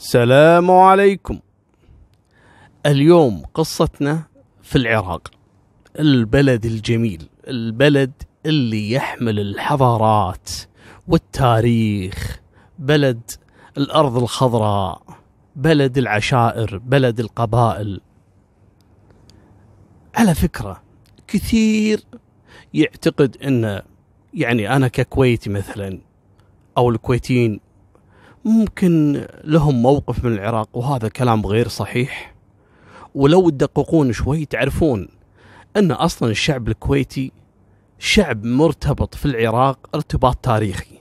السلام عليكم. اليوم قصتنا في العراق. البلد الجميل البلد اللي يحمل الحضارات والتاريخ. بلد الأرض الخضراء بلد العشائر بلد القبائل. على فكرة كثير يعتقد أن يعني أنا ككويتي مثلا أو الكويتيين ممكن لهم موقف من العراق وهذا كلام غير صحيح؟ ولو تدققون شوي تعرفون أن أصلا الشعب الكويتي شعب مرتبط في العراق ارتباط تاريخي.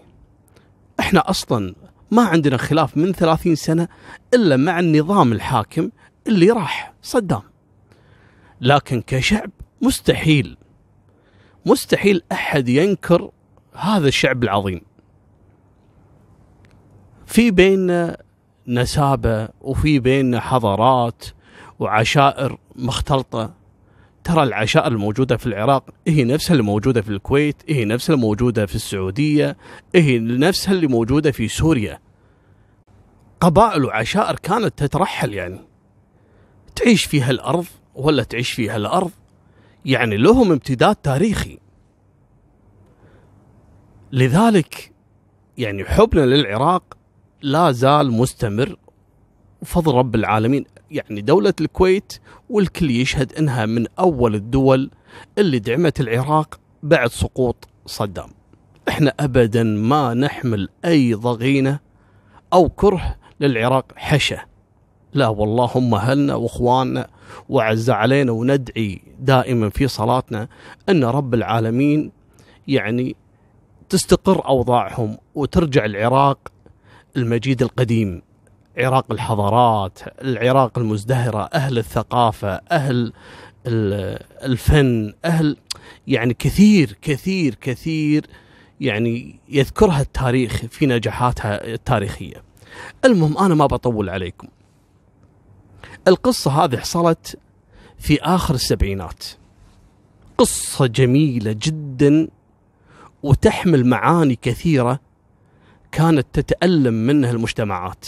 إحنا أصلا ما عندنا خلاف من ثلاثين سنة إلا مع النظام الحاكم اللي راح صدام. لكن كشعب مستحيل مستحيل أحد ينكر هذا الشعب العظيم. في بيننا نسابة وفي بيننا حضارات وعشائر مختلطة. ترى العشائر الموجودة في العراق هي نفسها اللي موجودة في الكويت هي نفسها اللي موجودة في السعودية هي نفسها اللي موجودة في سوريا. قبائل وعشائر كانت تترحل يعني. تعيش فيها الأرض ولا تعيش فيها الأرض يعني لهم امتداد تاريخي. لذلك يعني حبنا للعراق لا زال مستمر بفضل رب العالمين يعني دولة الكويت والكل يشهد إنها من أول الدول اللي دعمت العراق بعد سقوط صدام. إحنا ابدا ما نحمل أي ضغينة أو كره للعراق حشه. لا والله هم أهلنا وإخواننا وعز علينا وندعي دائما في صلاتنا إن رب العالمين يعني تستقر أوضاعهم وترجع العراق المجيد القديم عراق الحضارات العراق المزدهرة أهل الثقافة أهل الفن أهل يعني كثير كثير كثير يعني يذكرها التاريخ في نجاحاتها التاريخية. المهم أنا ما بطول عليكم. القصة هذه حصلت في آخر السبعينات. قصة جميلة جدا وتحمل معاني كثيرة كانت تتألم منها المجتمعات.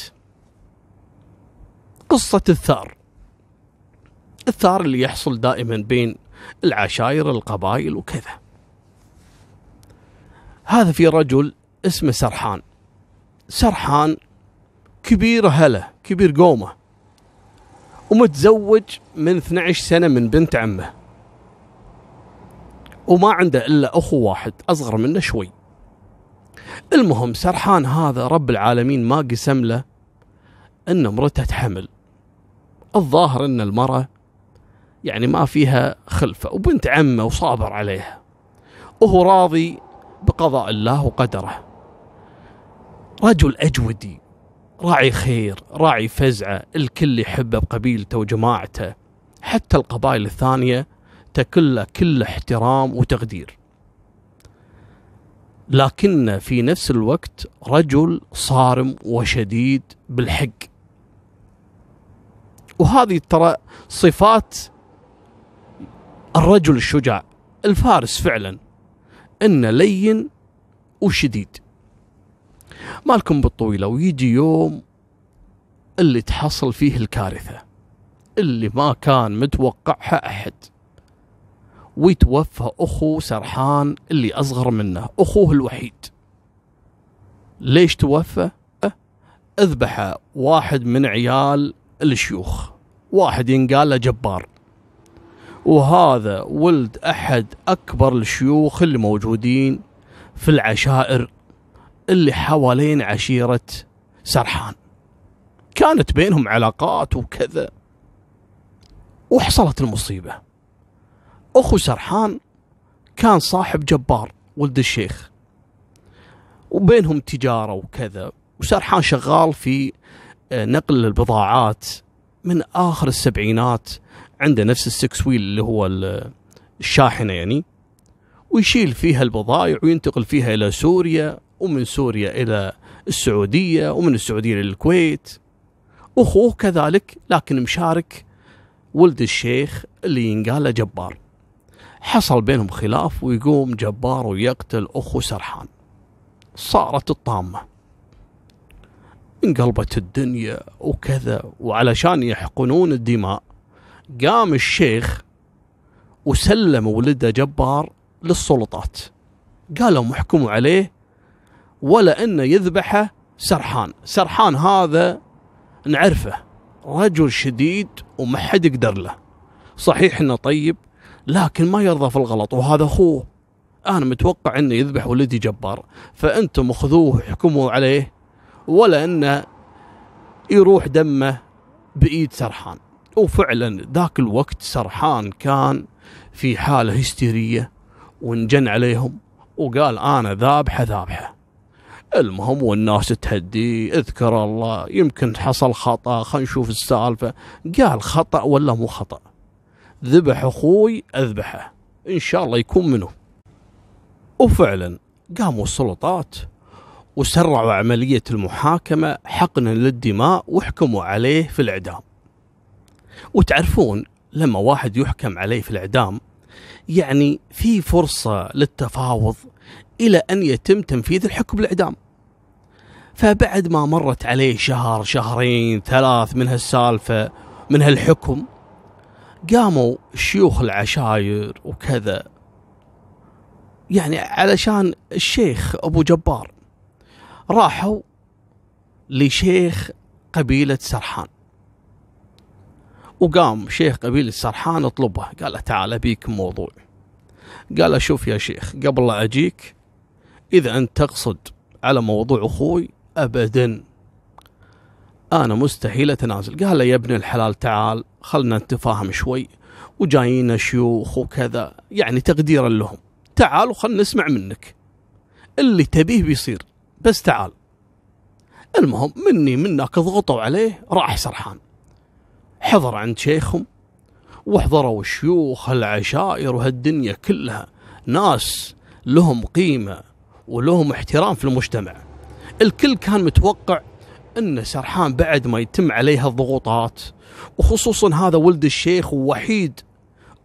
قصة الثار. الثار اللي يحصل دائما بين العشائر القبائل وكذا. هذا في رجل اسمه سرحان. سرحان كبير هلا كبير قومه ومتزوج من 12 سنة من بنت عمه. وما عنده إلا أخو واحد أصغر منه شوي. المهم سرحان هذا رب العالمين ما قسم له ان مرته تحمل. الظاهر إن المرأة يعني ما فيها خلفة وبنت عمه وصابر عليها وهو راضي بقضاء الله وقدره. رجل أجودي راعي خير راعي فزعة الكل يحبه بقبيلته وجماعته حتى القبائل الثانية تكله كل احترام وتقدير. لكن في نفس الوقت رجل صارم وشديد بالحق. وهذه ترى صفات الرجل الشجاع الفارس فعلا إنه لين وشديد. مالكم بالطويلة ويجي يوم اللي تحصل فيه الكارثة اللي ما كان متوقعها أحد. ويتوفى أخو سرحان اللي أصغر منه أخوه الوحيد. ليش توفى؟ أذبح واحد من عيال الشيوخ. واحد ينقال له جبار. وهذا ولد أحد أكبر الشيوخ اللي موجودين في العشائر اللي حوالين عشيرة سرحان. كانت بينهم علاقات وكذا. وحصلت المصيبة. أخو سرحان كان صاحب جبار ولد الشيخ وبينهم تجارة وكذا وسرحان شغال في آه، نقل البضاعات من آخر السبعينات عنده نفس السكس ويل اللي هو الشاحنة يعني ويشيل فيها البضائع وينتقل فيها إلى سوريا ومن سوريا إلى السعودية ومن السعودية للكويت أخوه كذلك لكن مشارك ولد الشيخ اللي ينقال جبار. حصل بينهم خلاف ويقوم جبار ويقتل أخو سرحان. صارت الطامة. انقلبت الدنيا وكذا وعلشان يحقنون الدماء قام الشيخ وسلم ولده جبار للسلطات. قالوا محكموا عليه ولا انه يذبحه سرحان. سرحان هذا نعرفه رجل شديد وما حد يقدر له. صحيح إنه طيب لكن ما يرضى في الغلط وهذا أخوه. أنا متوقع إنه يذبح ولدي جبار. فأنتم خذوه احكموا عليه ولا انه يروح دمه بإيد سرحان. وفعلا ذاك الوقت سرحان كان في حالة هستيرية وانجن عليهم وقال أنا ذابحة ذابحة. المهم والناس تهدي أذكر الله يمكن حصل خطأ خلينا نشوف السالفة. قال خطأ ولا مو خطأ؟ ذبح أخوي أذبحه. إن شاء الله يكون منه. وفعلا قاموا السلطات وسرعوا عملية المحاكمة حقنا للدماء وحكموا عليه في الإعدام. وتعرفون لما واحد يحكم عليه في الإعدام يعني في فرصة للتفاوض إلى أن يتم تنفيذ الحكم بالإعدام فبعد ما مرت عليه شهر شهرين ثلاث من هالسالفة من هالحكم قاموا شيوخ العشاير وكذا. يعني علشان الشيخ أبو جبار راحوا لشيخ قبيلة سرحان. وقام شيخ قبيلة سرحان اطلبه قال تعال بيك موضوع. قال شوف يا شيخ قبل لا أجيك إذا أنت تقصد على موضوع أخوي أبدا. أنا مستحيل أتنازل. قال له يا ابن الحلال تعال خلنا نتفاهم شوي. وجايين شيوخ وكذا يعني تقديرا لهم. تعال وخلنا نسمع منك. اللي تبيه بيصير. بس تعال. المهم مني منك ضغطوا عليه راح سرحان. حضر عند شيخهم. وحضروا الشيوخ العشائر وهالدنيا كلها. ناس لهم قيمة ولهم احترام في المجتمع. الكل كان متوقع ان سرحان بعد ما يتم عليها الضغوطات وخصوصا هذا ولد الشيخ ووحيد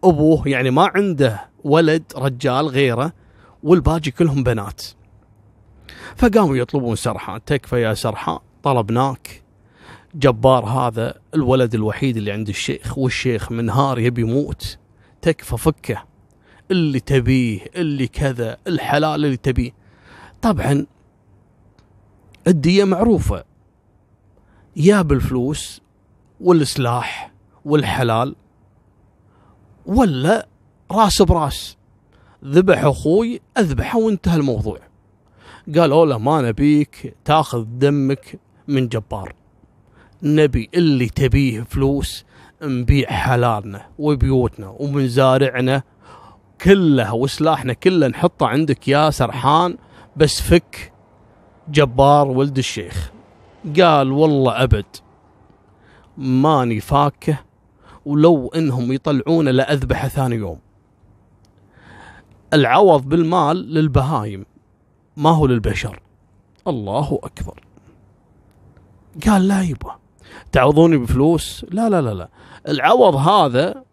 أبوه يعني ما عنده ولد رجال غيره والباقي كلهم بنات. فقاموا يطلبون سرحان تكفى يا سرحان طلبناك. جبار هذا الولد الوحيد اللي عند الشيخ والشيخ منهار يبي يموت. تكفى فكه. اللي تبيه اللي كذا الحلال اللي تبيه. طبعا الدية معروفة. يا بالفلوس والسلاح والحلال ولا راس براس. ذبح أخوي أذبحه وانتهى الموضوع. قالوا له ما نبيك تأخذ دمك من جبار. نبي اللي تبيه فلوس نبيع حلالنا وبيوتنا ومزارعنا كلها وسلاحنا كله. نحطه عندك يا سرحان بس فك جبار ولد الشيخ. قال والله أبد. ماني فاكه ولو إنهم يطلعونه لاذبحه ثاني يوم. العوض بالمال للبهايم ما هو للبشر. الله أكبر. قال لا يبا. تعوضوني بفلوس؟ لا لا لا لا. العوض هذا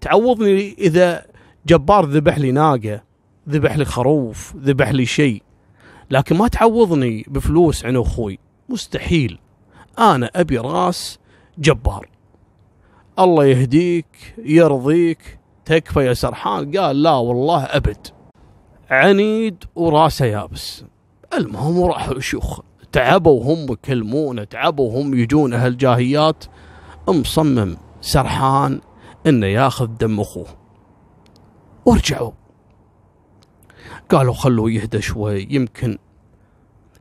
تعوضني إذا جبار ذبح لي ناقة ذبح لي خروف ذبح لي شيء. لكن ما تعوضني بفلوس عن أخوي. مستحيل. أنا أبي راس جبار. الله يهديك يرضيك تكفى يا سرحان. قال لا والله أبد. عنيد وراسه يابس. المهم وراحوا شيوخ. تعبوا هم يكلمونه تعبوا هم يجون أهل جاهيات مصمم سرحان إنه ياخذ دم أخوه. ورجعوا. قالوا خلوه يهدى شوي يمكن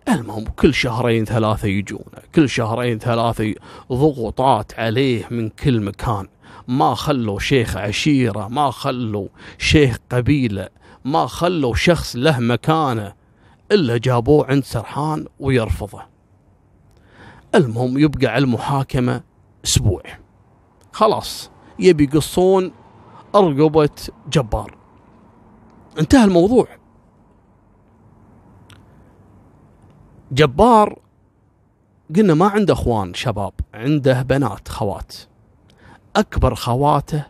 المهم كل شهرين ثلاثة يجون كل شهرين ثلاثة ضغوطات عليه من كل مكان. ما خلوا شيخ عشيرة ما خلوا شيخ قبيلة ما خلوا شخص له مكانة إلا جابوه عند سرحان ويرفضه. المهم يبقى على المحاكمة أسبوع. خلاص يبي يقصون أرقبة جبار. انتهى الموضوع. جبار. قلنا ما عنده اخوان شباب عنده بنات خوات. اكبر خواته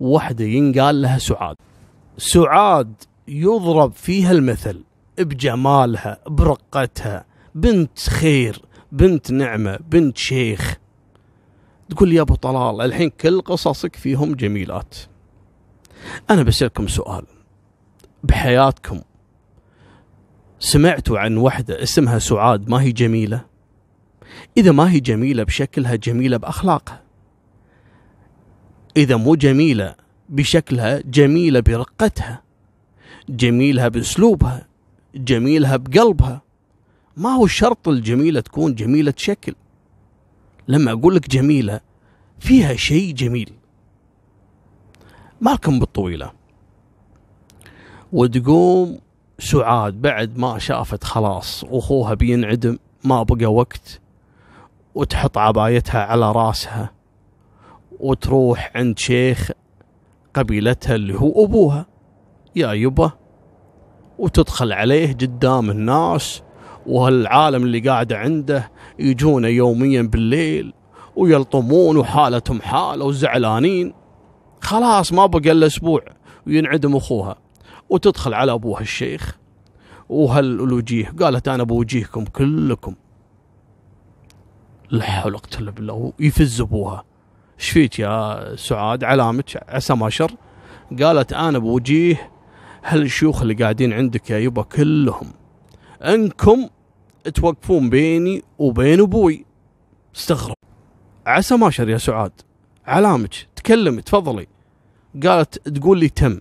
وحده ينقال لها سعاد. سعاد يضرب فيها المثل بجمالها برقتها بنت خير بنت نعمة بنت شيخ. تقول لي يا أبو طلال الحين كل قصصك فيهم جميلات. أنا بسألكم سؤال. بحياتكم سمعتوا عن وحدة اسمها سعاد ما هي جميلة؟ إذا ما هي جميلة بشكلها جميلة بأخلاقها. إذا مو جميلة بشكلها جميلة برقتها. جميلها بأسلوبها. جميلها بقلبها. ما هو شرط الجميلة تكون جميلة شكل. لما أقول لك جميلة فيها شيء جميل. مالكم بالطويلة. وتقوم سعاد بعد ما شافت خلاص أخوها بينعدم ما بقى وقت وتحط عبايتها على راسها وتروح عند شيخ قبيلتها اللي هو أبوها يا يبا. وتدخل عليه قدام الناس وهالعالم اللي قاعدة عنده يجونه يوميا بالليل ويلطمون وحالتهم حالة وزعلانين. خلاص ما بقى إلا أسبوع وينعدم أخوها. وتدخل على ابوها الشيخ. وهالوجيه قالت أنا بوجيهكم كلكم. لا حول ولا إلا بالله. يفز أبوها. إيش فيك يا سعاد؟ علامك عسى ما شر. قالت أنا بوجيه. هالشيوخ اللي قاعدين عندك يا يبا كلهم؟ أنكم توقفون بيني وبين أبوي. استغرب. عسى ما شر يا سعاد. علامك تكلمي تفضلي. قالت تقول لي تم.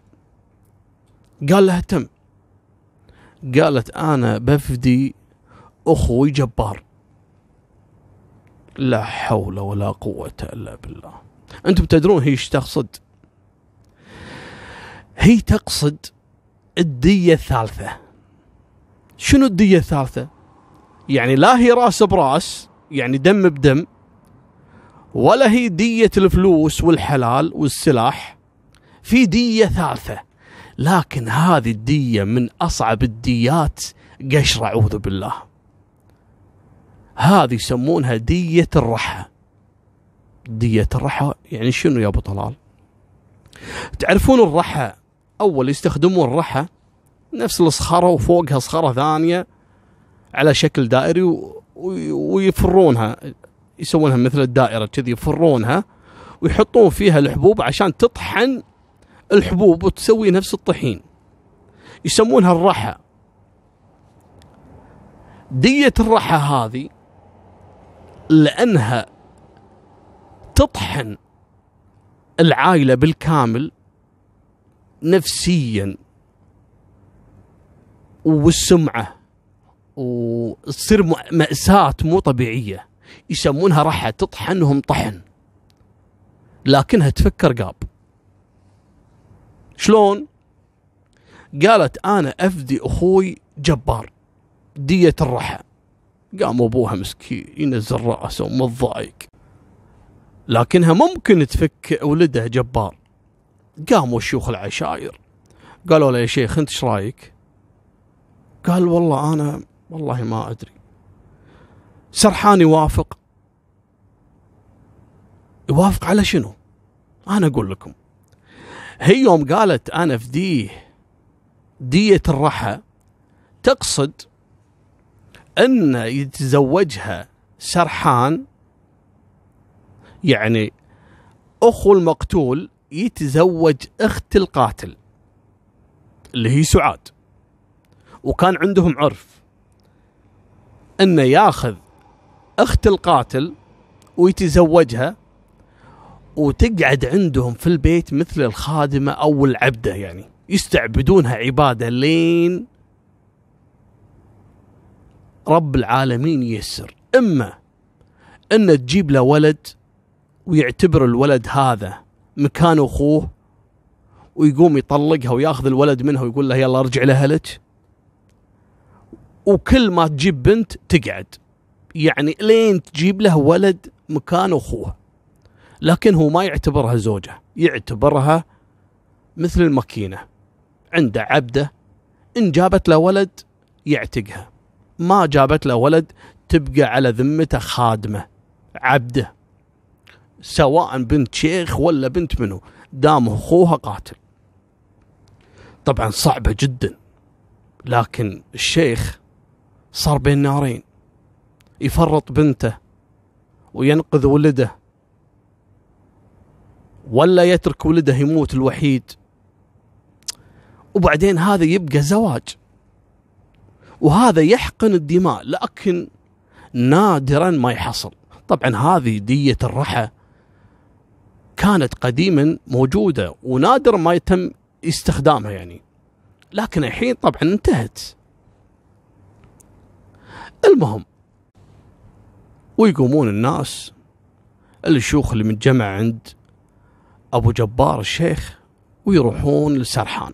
قال لها تم. قالت أنا بفدي أخوي جبار. لا حول ولا قوة إلا بالله. أنتم تدرون هي إيش تقصد؟ هي تقصد الدية الثالثة. شنو الدية الثالثة؟ يعني لا هي راس براس يعني دم بدم ولا هي دية الفلوس والحلال والسلاح. في دية ثالثة. لكن هذه الدية من أصعب الديات قشر أعوذ بالله. هذه يسمونها دية الرحى. دية الرحى يعني شنو يا أبو طلال؟ تعرفون الرحى؟ أول يستخدمون الرحى نفس الصخرة وفوقها صخرة ثانية على شكل دائري ويفرونها. يسوونها مثل الدائرة كذي يفرونها ويحطون فيها الحبوب عشان تطحن الحبوب وتسوي نفس الطحين. يسمونها الرحى. دية الرحى هذه لأنها تطحن العائلة بالكامل نفسيا والسمعة وتصير مأساة مو طبيعية. يسمونها رحى تطحنهم طحن. لكنها تفكر قاب. شلون؟ قالت أنا أفدي أخوي جبار دية الرحى. قام أبوها مسكين ينزل رأسه ومتضايق لكنها ممكن تفك ولده جبار. قاموا شيوخ العشاير. قالوا له يا شيخ أنت إيش رأيك؟ قال والله أنا والله ما أدري. سرحان يوافق. يوافق على شنو؟ أنا أقول لكم. هي يوم قالت أنا فديه دية الرحى تقصد أن يتزوجها سرحان يعني أخو المقتول يتزوج أخت القاتل اللي هي سعاد. وكان عندهم عرف أنه ياخذ أخت القاتل ويتزوجها وتقعد عندهم في البيت مثل الخادمة أو العبدة يعني. يستعبدونها عبادة لين رب العالمين ييسر. إما أن تجيب له ولد ويعتبر الولد هذا مكان أخوه ويقوم يطلقها وياخذ الولد منها ويقول له يلا أرجع لأهلك. وكل ما تجيب بنت تقعد. يعني لين تجيب له ولد مكان أخوه. لكن هو ما يعتبرها زوجة يعتبرها مثل الماكينة. عنده عبدة إن جابت له ولد يعتقها. ما جابت له ولد تبقى على ذمته خادمة عبدة سواء بنت شيخ ولا بنت منه دام أخوها قاتل. طبعا صعبة جدا لكن الشيخ صار بين نارين يفرط بنته وينقذ ولده. ولا يترك ولده يموت الوحيد. وبعدين هذا يبقى زواج. وهذا يحقن الدماء لكن نادرا ما يحصل. طبعا هذه دية الرحى كانت قديما موجودة ونادر ما يتم استخدامها يعني. لكن الحين طبعا انتهت. المهم ويقومون الناس الشيوخ اللي متجمع عند أبو جبار الشيخ ويروحون لسرحان.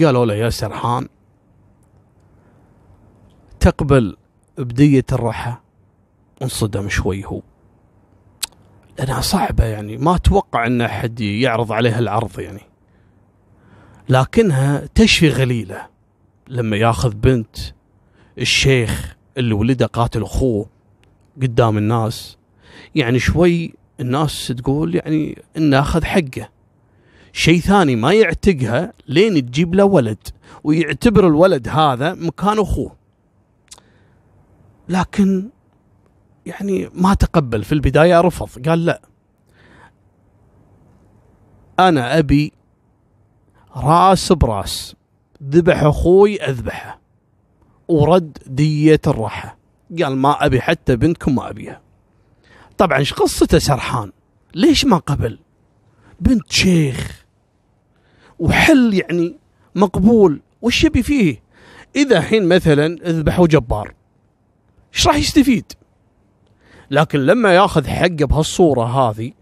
قالوا له يا سرحان تقبل بدية الرحى انصدم شوي هو. لأنها صعبة يعني ما أتوقع إن أحد يعرض عليها العرض يعني. لكنها تشفي غليلة لما يأخذ بنت الشيخ اللي ولده قاتل أخوه قدام الناس. يعني شوي الناس تقول يعني انه اخذ حقه. شيء ثاني ما يعتقها لين تجيب له ولد ويعتبر الولد هذا مكان أخوه. لكن يعني ما تقبل في البداية رفض قال لا. أنا أبي راس براس ذبح أخوي أذبحه ورد دية الراحة. قال ما أبي حتى بنتكم ما أبيها. طبعا إيش قصته سرحان؟ ليش ما قبل؟ بنت شيخ. وحل يعني مقبول. وش يبي فيه؟ إذا حين مثلا ذبحوا جبار إيش راح يستفيد؟ لكن لما ياخذ حقه بهالصورة هذه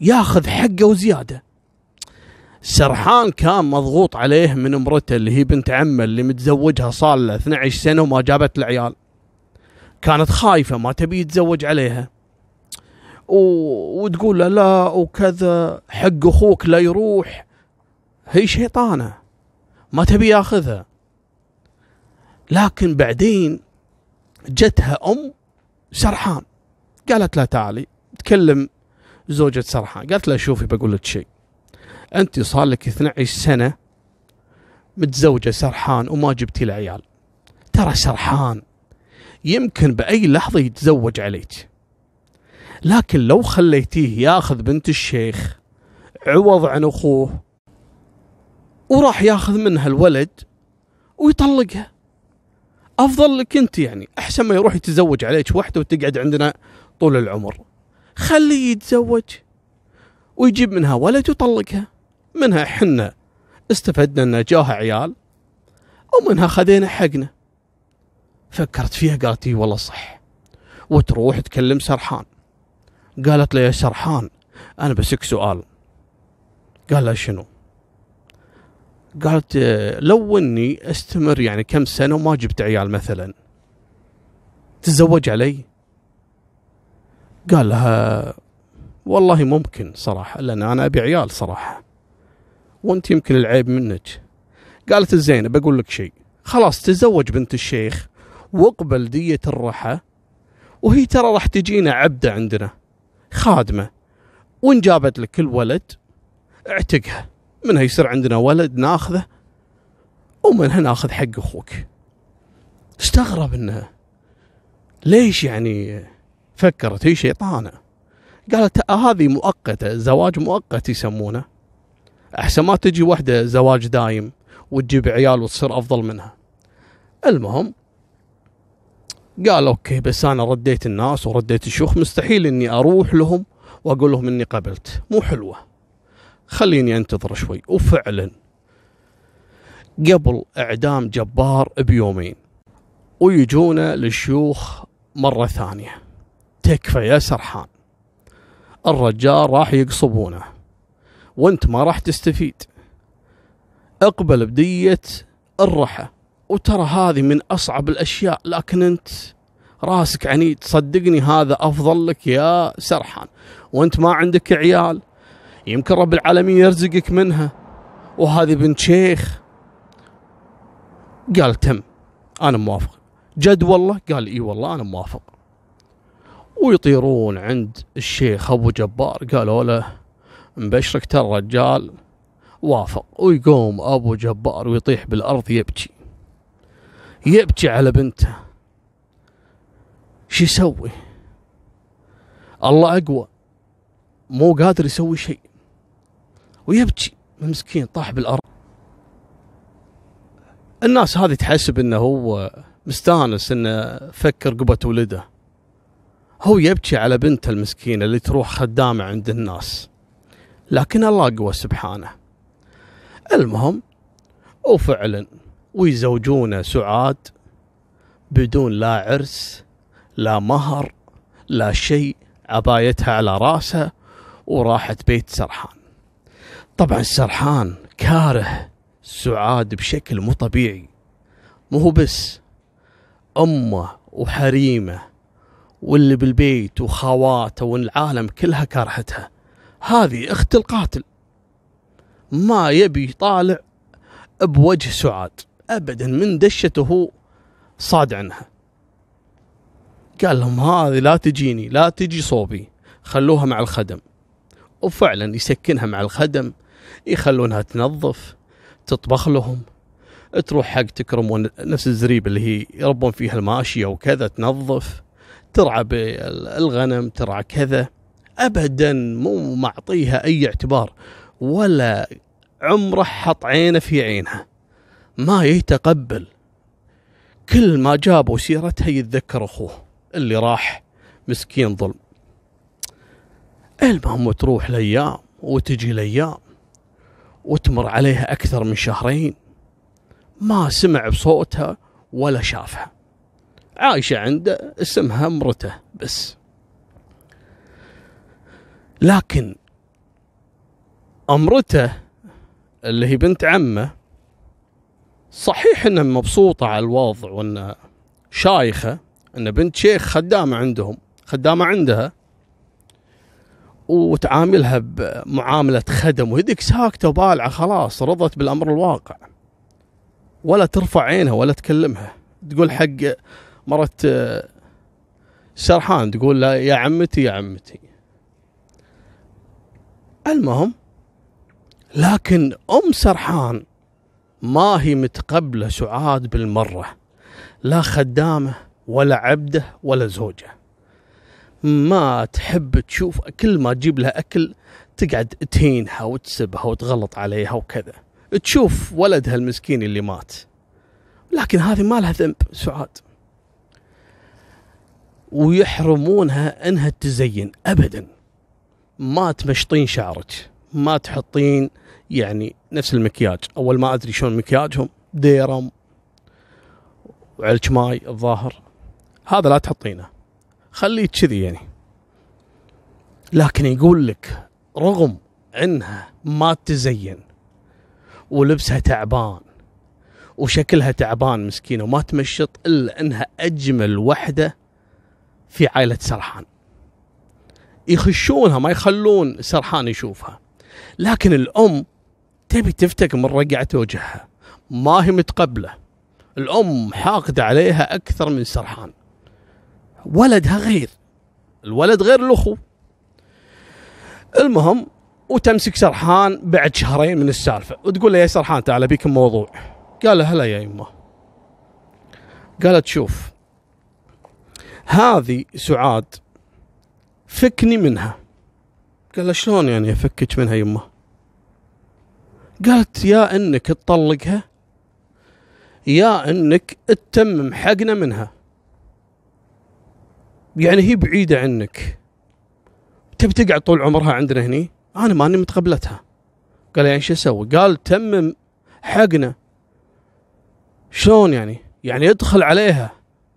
ياخذ حقه وزيادة. سرحان كان مضغوط عليه من امرته اللي هي بنت عمه اللي متزوجها صار له 12 سنة وما جابت له عيال كانت خايفة ما تبي يتزوج عليها. وتقول له لا وكذا حق أخوك لا يروح. هي شيطانة ما تبي ياخذها. لكن بعدين جتها أم سرحان. قالت له تعالي تكلم زوجة سرحان. قالت له شوفي بقول لك شيء. أنت صار لك 12 سنة متزوجة سرحان وما جبتي له عيال ترى سرحان يمكن بأي لحظة يتزوج عليك. لكن لو خليتيه ياخذ بنت الشيخ عوض عن أخوه وراح ياخذ منها الولد ويطلقها. أفضل لك أنت يعني أحسن ما يروح يتزوج عليك وحده وتقعد عندنا طول العمر. خليه يتزوج ويجيب منها ولد ويطلقها. منها حنا استفدنا ان جاها عيال ومنها خذينا حقنا. فكرت فيها؟ قالت والله صح. وتروح تكلم سرحان. قالت له يا سرحان أنا بسك سؤال. قال لها شنو؟ قالت لو إني أستمر يعني كم سنة وما جبت عيال مثلا تتزوج علي؟ قال لها والله ممكن صراحة لأن أنا أبي عيال صراحة وأنت يمكن العيب منك. قالت الزينة بقول لك شيء خلاص تزوج بنت الشيخ واقبل دية الرحى وهي ترى راح تجينا عبدة عندنا. خادمة. وإن جابت لك الولد اعتقها. منها يصير عندنا ولد ناخذه؟ ومنها ناخذ حق أخوك. استغرب انه ليش يعني فكرت؟ هي شيطانة. قالت هذه مؤقتة زواج مؤقت يسمونه. أحسن ما تجي وحدة زواج دايم وتجيب عيال وتصير أفضل منها. المهم قال أوكي بس أنا رديت الناس ورديت الشيوخ مستحيل إني أروح لهم وأقول لهم إني قبلت مو حلوة. خليني أنتظر شوي. وفعلا قبل إعدام جبار بيومين ويجونا للشيوخ مرة ثانية. تكفى يا سرحان. الرجال راح يقصبونه. وأنت ما راح تستفيد. اقبل بدية الرحى. وترى هذه من أصعب الأشياء لكن أنت راسك عنيد صدقني هذا أفضل لك يا سرحان. وأنت ما عندك عيال يمكن رب العالمين يرزقك منها. وهذه بنت شيخ. قال تم أنا موافق. جد والله؟ قال إي والله أنا موافق. ويطيرون عند الشيخ أبو جبار. قالوا له مبشرك ترى الرجال. وافق. ويقوم أبو جبار ويطيح بالأرض يبكي. يبكي على بنته. شو يسوي؟ الله أقوى مو قادر يسوي شيء ويبكي مسكين طاح بالأرض. الناس هذه تحسب إنه هو مستانس إنه فك رقبة ولده. هو يبكي على بنته المسكينة اللي تروح خدامة عند الناس. لكن الله قوى سبحانه. المهم وفعلا ويزوجونه سعاد بدون لا عرس لا مهر لا شيء. عبايتها على راسها وراحت بيت سرحان. طبعا سرحان كاره سعاد بشكل مو طبيعي. مو هو بس أمه وحريمه واللي بالبيت وخواته والعالم كلها كرهتها هذه أخت القاتل. ما يبي يطالع بوجه سعاد. ابدا من دشته صاد عنها. قال لهم هذه لا تجيني لا تجي صوبي خلوها مع الخدم. وفعلا يسكنها مع الخدم يخلونها تنظف تطبخ لهم تروح حق تكرم نفس الزريبه اللي هي يربون فيها الماشية وكذا تنظف ترعى بالغنم ترعى كذا. ابدا مو معطيها أي اعتبار ولا عمره حط عينه في عينها. ما يتقبل. كل ما جابوا سيرتها يتذكر أخوه اللي راح. مسكين ظلم. المهم تروح الأيام وتجي الأيام وتمر عليها أكثر من شهرين. ما سمع بصوتها ولا شافها. عايشة عنده اسمها مرته بس. لكن أمرته اللي هي بنت عمه صحيح إنها مبسوطة على الوضع وانها شايخة إن بنت شيخ خدامة عندهم خدامة عندها وتعاملها بمعاملة خدم وهذيك ساكتة وبالعة خلاص رضت بالأمر الواقع. ولا ترفع عينها ولا تكلمها. تقول حق مرت سرحان تقول لا يا عمتي يا عمتي. المهم لكن أم سرحان ما هي متقبلة سعاد بالمرة لا خدامة ولا عبده ولا زوجة. ما تحب تشوف كل ما تجيب لها أكل تقعد تهينها وتسبها وتغلط عليها وكذا. تشوف ولدها المسكين اللي مات. لكن هذه ما لها ذنب سعاد. ويحرمونها إنها تزين ابدا. ما تمشطين شعرك ما تحطين يعني نفس المكياج. أول ما أدري شلون مكياجهم ديرم وعلك ماي الظاهر. هذا لا تحطينه. خليه كذي يعني. لكن يقول لك رغم إنها ما تزين ولبسها تعبان وشكلها تعبان مسكينة وما تمشط إلا إنها أجمل وحدة في عائلة سرحان. يخشونها ما يخلون سرحان يشوفها. لكن الأم تبي تفتك من رقعة وجهها. ما هي متقبلة. الأم حاقدة عليها أكثر من سرحان. ولدها غير. الولد غير الأخو. المهم وتمسك سرحان بعد شهرين من السالفة. وتقول له يا سرحان تعال بيك موضوع. قال له هلا يا يمه قالت شوف هذه سعاد فكني منها. قال شلون يعني أفكك منها يمه قالت يا إنك تطلقها يا إنك تتمم حقنا منها. يعني هي بعيدة عنك. تبي تقعد طول عمرها عندنا هني؟ أنا ماني متقبلتها. قال يعني شو أسوي؟ قال تمم حقنا. شلون يعني؟ يعني ادخل عليها.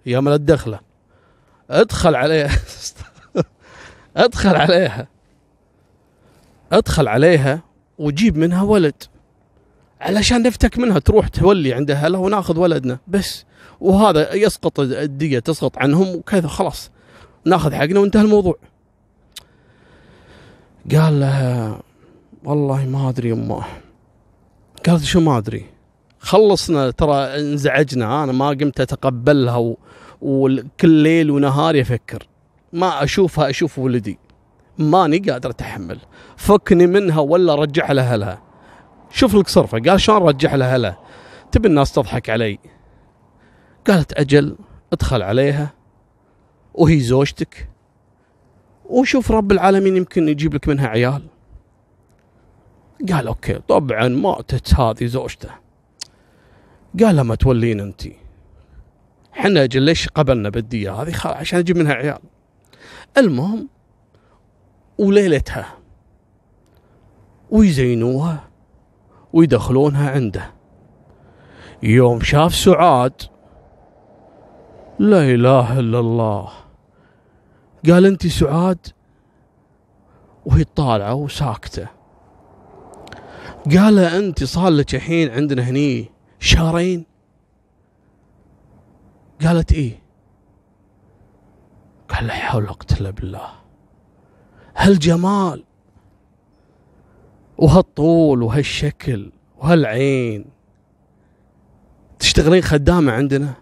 يا مال الدخله ادخل عليها. أدخل عليها. أدخل عليها. وجيب منها ولد. علشان نفتك منها تروح تولي عند أهلها وناخذ ولدنا. بس. وهذا يسقط الدية تسقط عنهم وكذا خلاص. ناخذ حقنا وانتهى الموضوع. قال لها والله ما أدري يمه قالت شو ما أدري. خلصنا ترى انزعجنا. أنا ما قمت أتقبلها. وكل ليل ونهار يفكر. ما أشوفها أشوف ولدي. ماني قادر أتحمل. فكني منها ولا رجعها لاهلها شوف لك صرفة. قال شلون رجع لها اهلها تبي الناس تضحك علي. قالت أجل ادخل عليها وهي زوجتك. وشوف رب العالمين يمكن يجيب لك منها عيال. قال أوكي طبعا ماتت هذه زوجته. قال لما تولين أنت. إحنا أجل ليش قبلنا بالدية هذه؟ عشان أجيب منها عيال. المهم وليلتها. ويزينوها ويدخلونها عنده. يوم شاف سعاد لا إله إلا الله. قال أنت سعاد؟ وهي طالعة وساكتة. قال أنت صار لك الحين عندنا هني شهرين؟ قالت إيه؟ قال لا حول ولا قوة إلا بالله. هالجمال وهالطول وهالشكل وهالعين. تشتغلين خدامة عندنا؟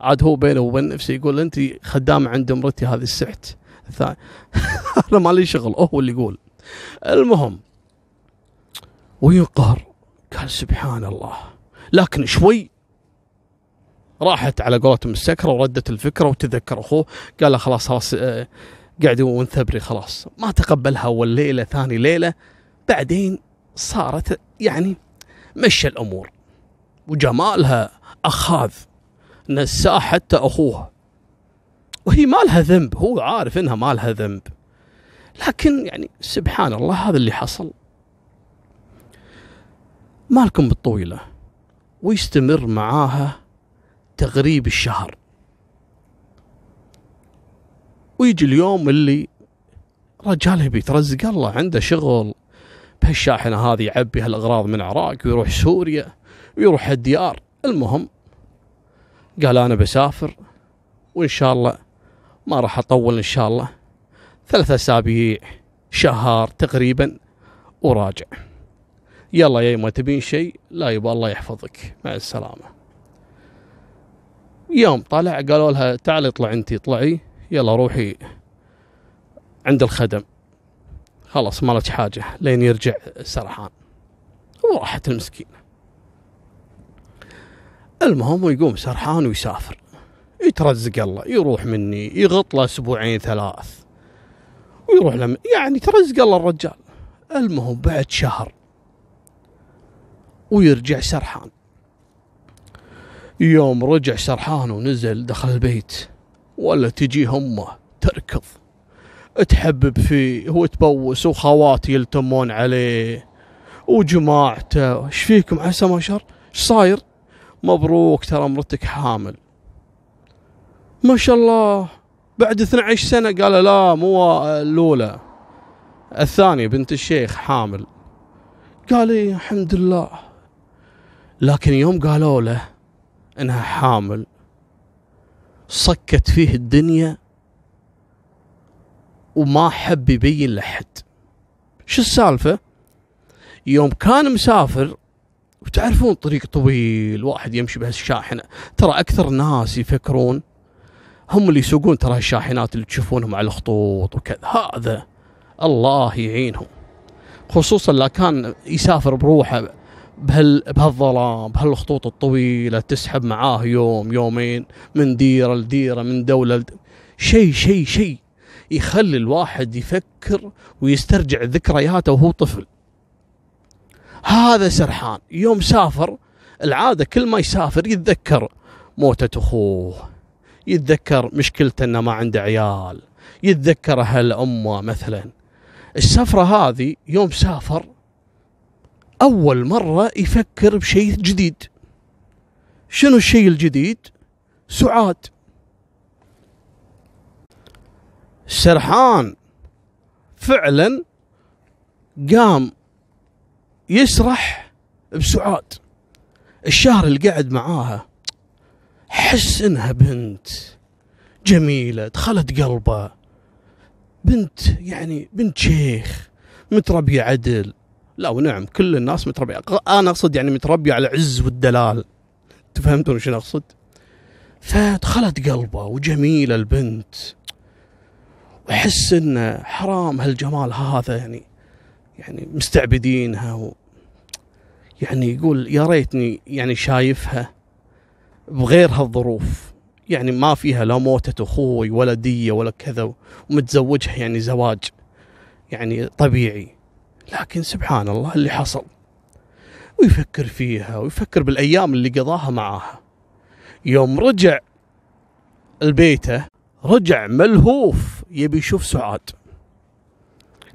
عاد هو بينه وبين نفسه يقول انت خدامة عند مرتي هذه السحت الثاني أنا مالي شغل هو اللي يقول. المهم وينقهر. قال سبحان الله. لكن شوي راحت على قولتهم السكرة وردت الفكرة وتذكر أخوه. قال له خلاص خلاص قاعد ونثبري خلاص ما تقبلها أول ليلة ثاني ليلة. بعدين صارت يعني مشى الأمور. وجمالها أخاذ. نساه حتى أخوه. وهي ما لها ذنب هو عارف إنها ما لها ذنب. لكن يعني سبحان الله هذا اللي حصل. مالكم بالطويلة. ويستمر معاها تغريب الشهر. ويجي اليوم اللي رجال يبي يترزق الله عنده شغل. بهالشاحنة هذه يعبي هالأغراض من العراق ويروح سوريا ويروح الديار. المهم قال أنا بسافر وإن شاء الله ما راح أطول إن شاء الله. ثلاثة أسابيع شهر تقريبا وراجع. يلا يا ما تبين شيء لا يبغى الله يحفظك. مع السلامة. يوم طلع قالوا لها تعالي اطلع انت اطلعي. يلا روحي عند الخدم. خلاص ما لك حاجة لين يرجع سرحان. وراحت المسكينة. المهم ويقوم سرحان ويسافر. يترزق الله يروح مني يغط له أسبوعين ثلاث. ويروح لم يعني ترزق الله الرجال. المهم بعد شهر ويرجع سرحان. يوم رجع سرحان ونزل دخل البيت. ولا تجي همه تركض. تحبب فيه وتبوس وخواتي يلتمون عليه. وجماعته إيش فيكم عسى ما شر؟ إيش صاير؟ مبروك ترى مرتك حامل. ما شاء الله بعد 12 سنة قال لا مو الأولى. الثانية بنت الشيخ حامل. قال إيه الحمد لله. لكن يوم قالوا له إنها حامل صكت فيه الدنيا وما حب يبين لحد. شو السالفة؟ يوم كان مسافر وتعرفون طريق طويل واحد يمشي بهالشاحنة. ترى أكثر ناس يفكرون هم اللي يسوقون ترى الشاحنات اللي تشوفونهم على الخطوط وكذا. هذا الله يعينهم. خصوصا لا كان يسافر بروحه بهال بهالظلام بهالخطوط الطويلة تسحب معاه يوم يومين من ديرة لديرة من دولة لد... شيء شيء شيء يخلي الواحد يفكر ويسترجع ذكرياته وهو طفل. هذا سرحان. يوم سافر العادة كل ما يسافر يتذكر موتة أخوه يتذكر مشكلته إنه ما عنده عيال يتذكر أهل أمه مثلا. السفرة هذه يوم سافر أول مرة يفكر بشيء جديد. شنو الشيء الجديد؟ سعاد. سرحان. فعلا قام يسرح بسعاد. الشهر اللي قعد معاها حس إنها بنت جميلة دخلت قلبه. بنت يعني بنت شيخ متربيه عدل. لا ونعم. كل الناس متربية. أنا أقصد يعني متربية على العز والدلال. تفهمتون شنو أقصد؟ فدخلت قلبه وجميلة البنت. وأحس إنه حرام هالجمال هذا يعني يعني مستعبدينها و يعني يقول يا ريتني يعني شايفها بغير هالظروف. يعني ما فيها لا موتة أخوي ولا دية ولا كذا ومتزوجها يعني زواج يعني طبيعي. لكن سبحان الله اللي حصل. ويفكر فيها ويفكر بالأيام اللي قضاها معاها. يوم رجع البيته رجع ملهوف يبي يشوف سعاد.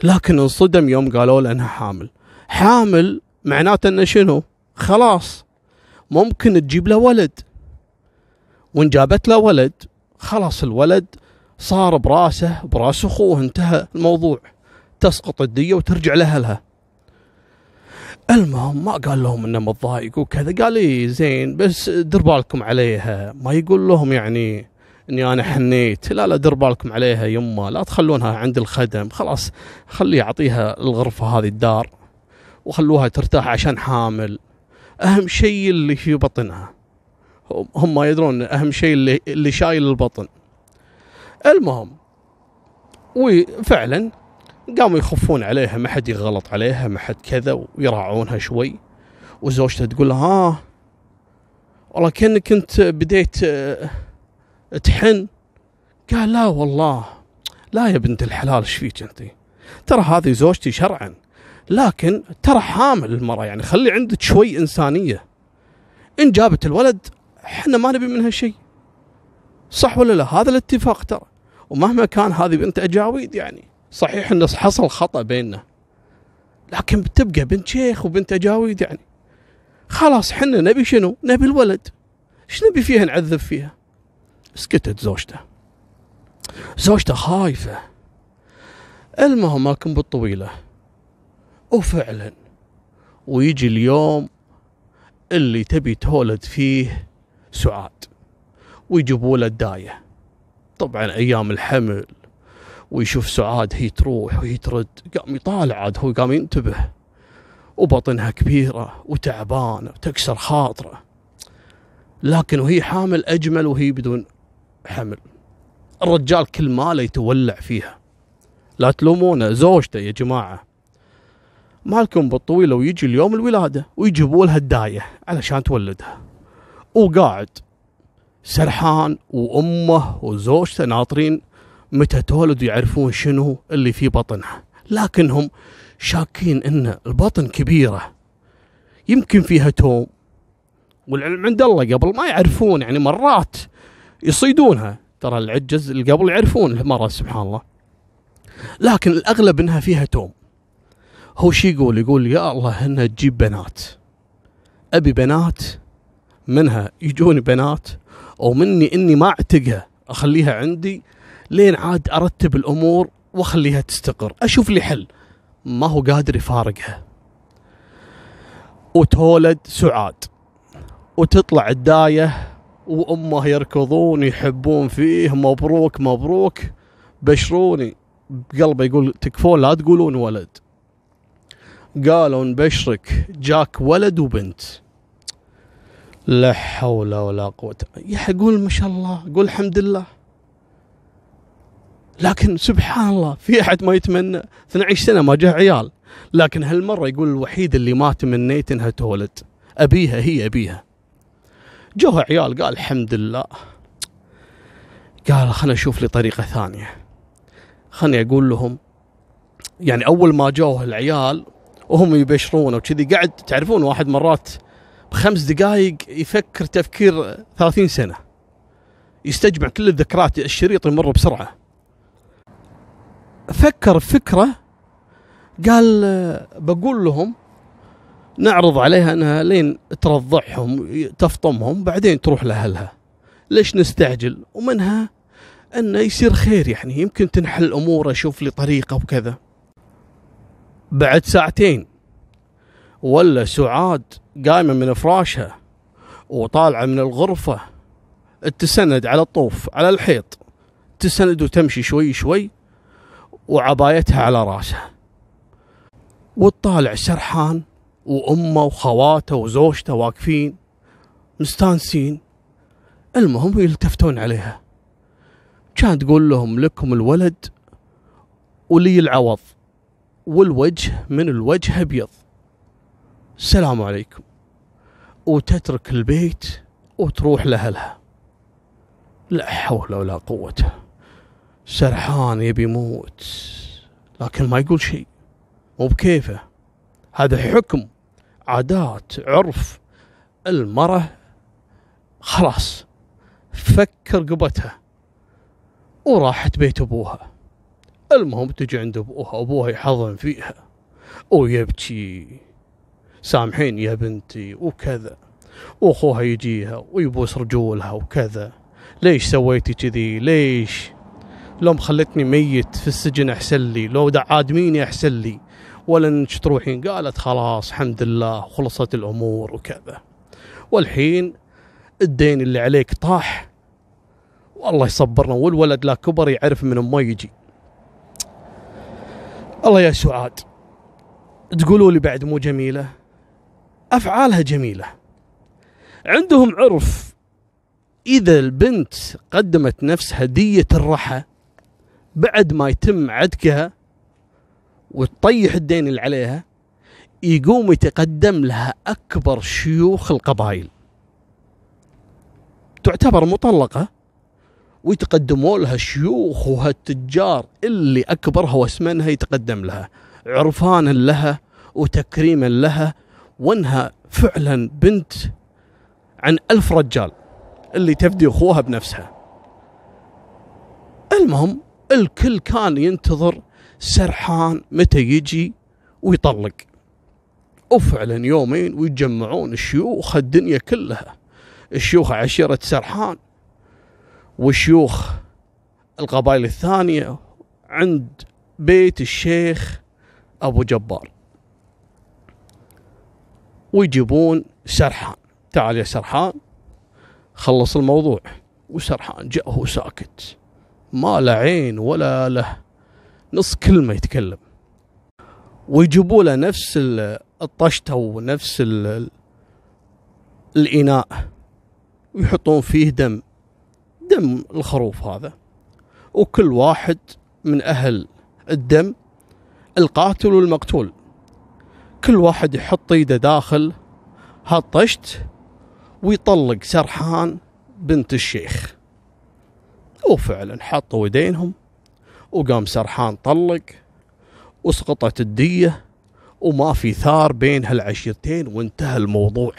لكن انصدم يوم قالوا له انها حامل. حامل معناته إنه شنو؟ خلاص ممكن تجيب له ولد. وإن جابت له ولد خلاص الولد صار براسه براس أخوه انتهى الموضوع. تسقط الدية وترجع لاهلها المهم ما قال لهم إنه متضايق وكذا. قال لي زين بس دير بالكم عليها. ما يقول لهم يعني إني أنا حنيت. لا لا دير بالكم عليها يمه لا تخلونها عند الخدم. خلاص خليه أعطيها الغرفة هذه الدار وخلوها ترتاح عشان حامل. أهم شيء اللي في بطنها. هم ما يدرون أهم شيء اللي اللي شايل البطن. المهم وفعلا قاموا يخفون عليها ما حد يغلط عليها ما حد كذا ويراعونها شوي. وزوجته تقول لها ها آه والله كأنك انت بديت آه، تحن. قال لا والله لا يا بنت الحلال إيش فيك أنت؟ ترى هذه زوجتي شرعا لكن ترى حامل المرأة يعني خلي عندك شوي إنسانية. إن جابت الولد إحنا ما نبي منها شيء. صح ولا لا؟ هذا الاتفاق ترى. ومهما كان هذه بنت أجاويد يعني. صحيح إنه حصل خطأ بيننا. لكن بتبقى بنت شيخ وبنت أجاويد يعني. خلاص حنا نبي شنو؟ نبي الولد. إيش نبي فيها نعذب فيها؟ سكتت زوجته. زوجته خايفة. المهم مالكم بالطويلة. وفعلا. ويجي اليوم اللي تبي تولد فيه سعاد. ويجيبوا له الداية طبعا أيام الحمل. ويشوف سعاد هي تروح وهي ترد. قام يطالع عاد هو قام ينتبه. وبطنها كبيرة وتعبانة وتكسر خاطرة. لكن وهي حامل أجمل وهي بدون حمل. الرجال كل ماله يتولع فيها. لا تلومونه زوجته يا جماعة. مالكم بالطويلة ويجي اليوم الولادة ويجيبوا لها الداية علشان تولدها. وقاعد سرحان وأمه وزوجته ناطرين متى تولد يعرفون شنو اللي في بطنها لكنهم شاكين إن البطن كبيرة. يمكن فيها توم. والعلم عند الله قبل ما يعرفون يعني مرات يصيدونها. ترى العجز اللي قبل يعرفون المرأة سبحان الله. لكن الأغلب إنها فيها توم. هو شي يقول؟ يقول يا الله إنها تجيب بنات. أبي بنات منها يجوني بنات ومني إني ما أعتقها. أخليها عندي لين عاد أرتب الأمور وأخليها تستقر. أشوف لي حل. ما هو قادر يفارقها. وتولد سعاد. وتطلع الداية وأمه يركضون يحبون فيه مبروك مبروك. بشروني. بقلبه يقول تكفون لا تقولون ولد. قالوا نبشرك. جاك ولد وبنت. لا حول ولا قوة. يا قول ما شاء الله. قول الحمد لله. لكن سبحان الله في أحد ما يتمنى؟ 12 سنة ما جاء عيال. لكن هالمرة يقول الوحيد اللي ما تمنيت إنها تولد. أبيها هي أبيها. جوها عيال قال الحمد لله. قال خلنا أشوف لي طريقة ثانية. خلني أقول لهم يعني أول ما جوه العيال وهم يبشرون وكذي قاعد تعرفون واحد مرات بخمس دقائق يفكر تفكير ثلاثين سنة. يستجمع كل الذكريات الشريط يمر بسرعة. فكر فكرة قال بقول لهم نعرض عليها أنها لين ترضعهم تفطمهم بعدين تروح لأهلها. ليش نستعجل؟ ومنها انه يصير خير يعني يمكن تنحل الأمور أشوف لي طريقة وكذا. بعد ساعتين ولا سعاد قايمة من فراشها وطالعة من الغرفة تسند على الطوف على الحيط. تسند وتمشي شوي شوي وعبايتها على راسها. وتطالع سرحان وأمه وخواته وزوجته واقفين مستانسين. المهم يلتفتون عليها. كانت تقول لهم لكم الولد ولي العوض والوجه من الوجه أبيض. السلام عليكم. وتترك البيت وتروح لأهلها. لا حول ولا قوة. سرحان يبي يموت. لكن ما يقول شيء. مو بكيفه. هذا حكم عادات عرف. المرة خلاص فك رقبتها وراحت بيت أبوها. المهم تجي عند أبوها أبوها يحضن فيها. ويبكي. سامحين يا بنتي وكذا. وأخوها يجيها ويبوس رجولها وكذا. ليش سويتي كذي؟ ليش؟ لو خلتني ميت في السجن أحسن لي لو عادميني أحسن لي. ولا انك تروحين قالت خلاص الحمد لله خلصت الأمور وكذا. والحين الدين اللي عليك طاح. والله يصبرنا والولد لا كبر يعرف من ما يجي. الله يا سعاد تقولوا لي بعد مو جميلة؟ أفعالها جميلة. عندهم عرف إذا البنت قدمت نفس هدية الرحى بعد ما يتم عدكها وتطيح الدين اللي عليها يقوم يتقدم لها أكبر شيوخ القبائل. تعتبر مطلقة ويتقدموا لها شيوخ وهالتجار اللي أكبرها وأسمنها يتقدم لها. عرفانا لها وتكريما لها وانها فعلا بنت عن ألف رجال اللي تفدي أخوها بنفسها. المهم الكل كان ينتظر سرحان متى يجي ويطلق. وفعلا يومين ويتجمعون الشيوخ الدنيا كلها. الشيوخ عشيرة سرحان وشيوخ القبائل الثانية عند بيت الشيخ أبو جبار. ويجيبون سرحان. تعال يا سرحان خلص الموضوع. وسرحان جاء هو ساكت. ما له عين ولا له نص كلمة يتكلم. ويجيبوا له نفس الطشتة ونفس الإناء. ويحطون فيه دم. دم الخروف هذا. وكل واحد من أهل الدم القاتل والمقتول. كل واحد يحط إيده داخل هالطشت ويطلق سرحان بنت الشيخ. وفعلا حطوا يدينهم وقام سرحان طلق وسقطت الدية وما في ثار بين هالعشيرتين وانتهى الموضوع.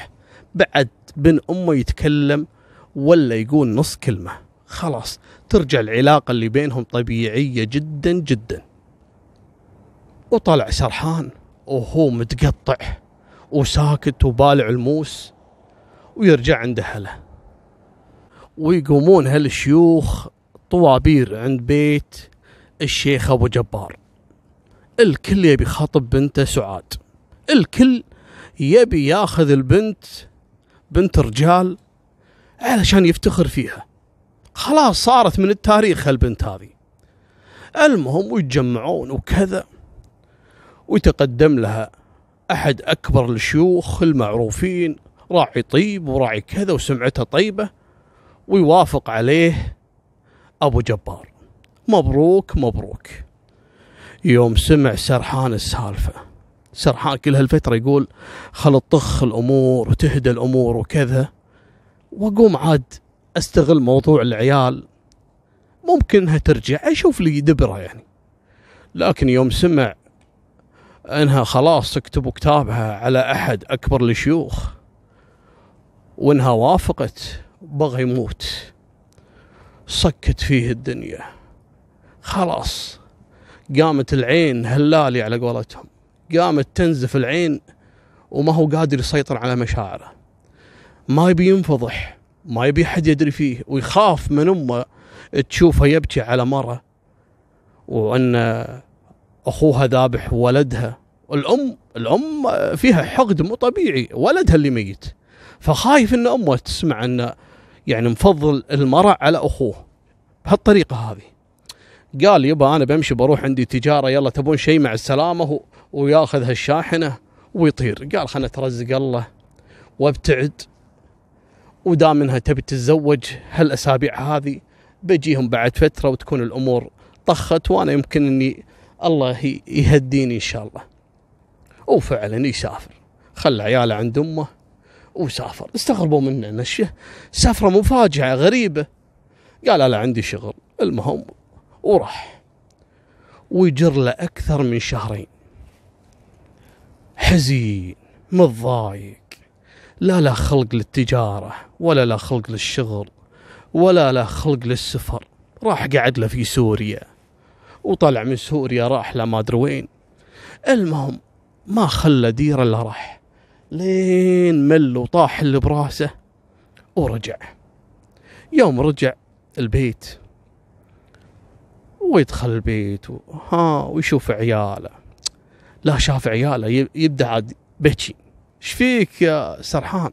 بعد بن أمه يتكلم ولا يقول نص كلمة. خلاص ترجع العلاقة اللي بينهم طبيعية جدا جدا. وطلع سرحان وهو متقطع وساكت وبالع الموس ويرجع عند أهله. ويقومون هالشيوخ طوابير عند بيت الشيخ أبو جبار. الكل يبي خاطب بنته سعاد. الكل يبي ياخذ البنت بنت رجال علشان يفتخر فيها. خلاص صارت من التاريخ البنت هذه. المهم ويتجمعون وكذا ويتقدم لها أحد أكبر الشيوخ المعروفين راعي طيب وراعي كذا وسمعته طيبة ويوافق عليه أبو جبار. مبروك مبروك. يوم سمع سرحان السالفة. سرحان كل هالفترة يقول خل تطخ الأمور وتهدى الأمور وكذا. وأقوم عاد أستغل موضوع العيال. ممكن إنها ترجع أشوف لي دبرة يعني. لكن يوم سمع إنها خلاص تكتب كتابها على أحد أكبر الشيوخ وإنها وافقت بغى يموت. صكت فيه الدنيا. خلاص. قامت العين هلالي على قولتهم. قامت تنزف العين وما هو قادر يسيطر على مشاعره. ما يبي ينفضح ما يبي حد يدري فيه ويخاف من أمه تشوفه يبكي على مرة وأن أخوها ذابح ولدها. الأم الأم فيها حقد مو طبيعي ولدها اللي ميت. فخايف إن أمه تسمع انه يعني مفضل المرأة على أخوه. بهالطريقة هذه. قال يبا أنا بمشي بروح عندي تجارة يلا تبون شيء مع السلامة وياخذ هالشاحنة ويطير. قال خلنا نترزق الله وابتعد. ودام انها تبي تتزوج هالأسابيع هذه بجيهم بعد فترة وتكون الأمور طخت وأنا يمكن إني الله يهديني إن شاء الله. وفعلا يسافر. خلى عياله عند أمه. وسافر. استغربوا منه نشه سفره مفاجأة غريبة. قال لا عندي شغل. المهم وراح. ويجر له أكثر من شهرين. حزين متضايق. لا لا خلق للتجارة ولا لا خلق للشغل ولا لا خلق للسفر. راح قعد له في سوريا. وطلع من سوريا راح له ما أدري وين. المهم ما خلى ديره إلا راح. لين مل وطاح اللي براسه ورجع. يوم رجع البيت ويدخل البيت و... ها ويشوف عياله. لا شاف عياله يبدأ عاد بكي إيش فيك يا سرحان؟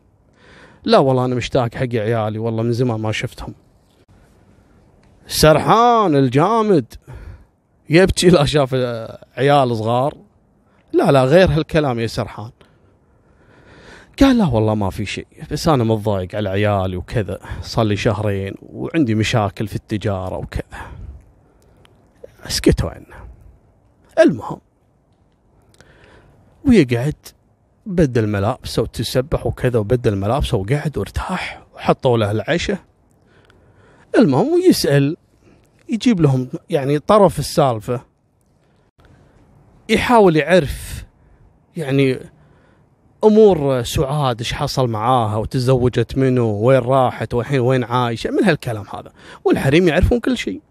لا والله أنا مشتاق حق عيالي والله من زمان ما شفتهم. سرحان الجامد يبكي. لا شاف عيال صغار. لا لا غير هالكلام يا سرحان. قال لا والله ما في شيء بس أنا متضايق على عيالي وكذا صار لي شهرين وعندي مشاكل في التجارة وكذا. اسكتوا عنه المهم ويقعد بدل ملابسه وتسبح وكذا وبدل ملابسه وقعد وارتاح وحطوا له العشاء. المهم ويسأل يجيب لهم يعني طرف السالفة. يحاول يعرف يعني أمور سعاد إيش حصل معاها؟ وتزوجت منه؟ وين راحت؟ والحين وين عايشة؟ من هالكلام هذا. والحريم يعرفون كل شيء.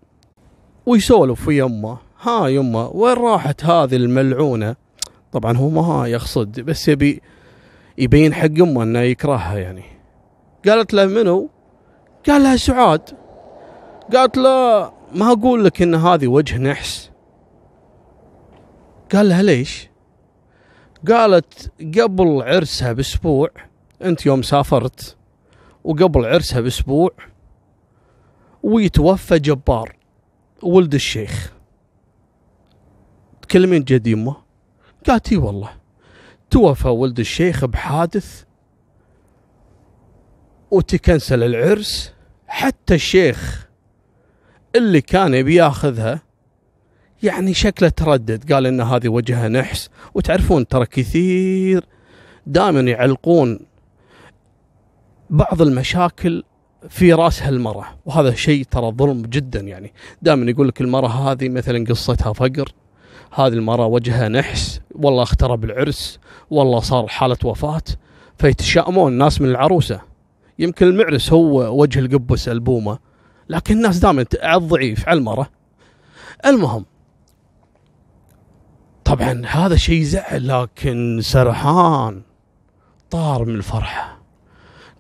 ويسولف في يمه. ها يمه وين راحت هذه الملعونة؟ طبعا هو ما يقصد بس يبي يبين حق امه إنه يكرهها يعني. قالت له منو؟ قال لها سعاد. قالت له ما أقول لك إن هذه وجه نحس. قال لها ليش؟ قالت قبل عرسها بأسبوع أنت يوم سافرت وقبل عرسها بأسبوع ويتوفى جبار ولد الشيخ. تكلمين جد يمه؟ قالت إي والله. توفى ولد الشيخ بحادث وتكنسل العرس حتى الشيخ اللي كان يبي ياخذها يعني شكله تردد. قال إن هذه وجهها نحس. وتعرفون ترى كثير دائما يعلقون بعض المشاكل في رأس هالمرة وهذا شيء ترى ظلم جدا يعني. دائما يقول لك المرة هذه مثلا قصتها فقر. هذه المرة وجهها نحس. والله اخترب العرس والله صار حالة وفاة. فيتشائمون الناس من العروسة. يمكن المعرس هو وجه القبس ألبومة. لكن الناس دائما على الضعيف على المرة المهم طبعا هذا شيء يزعل لكن سرحان طار من الفرحة.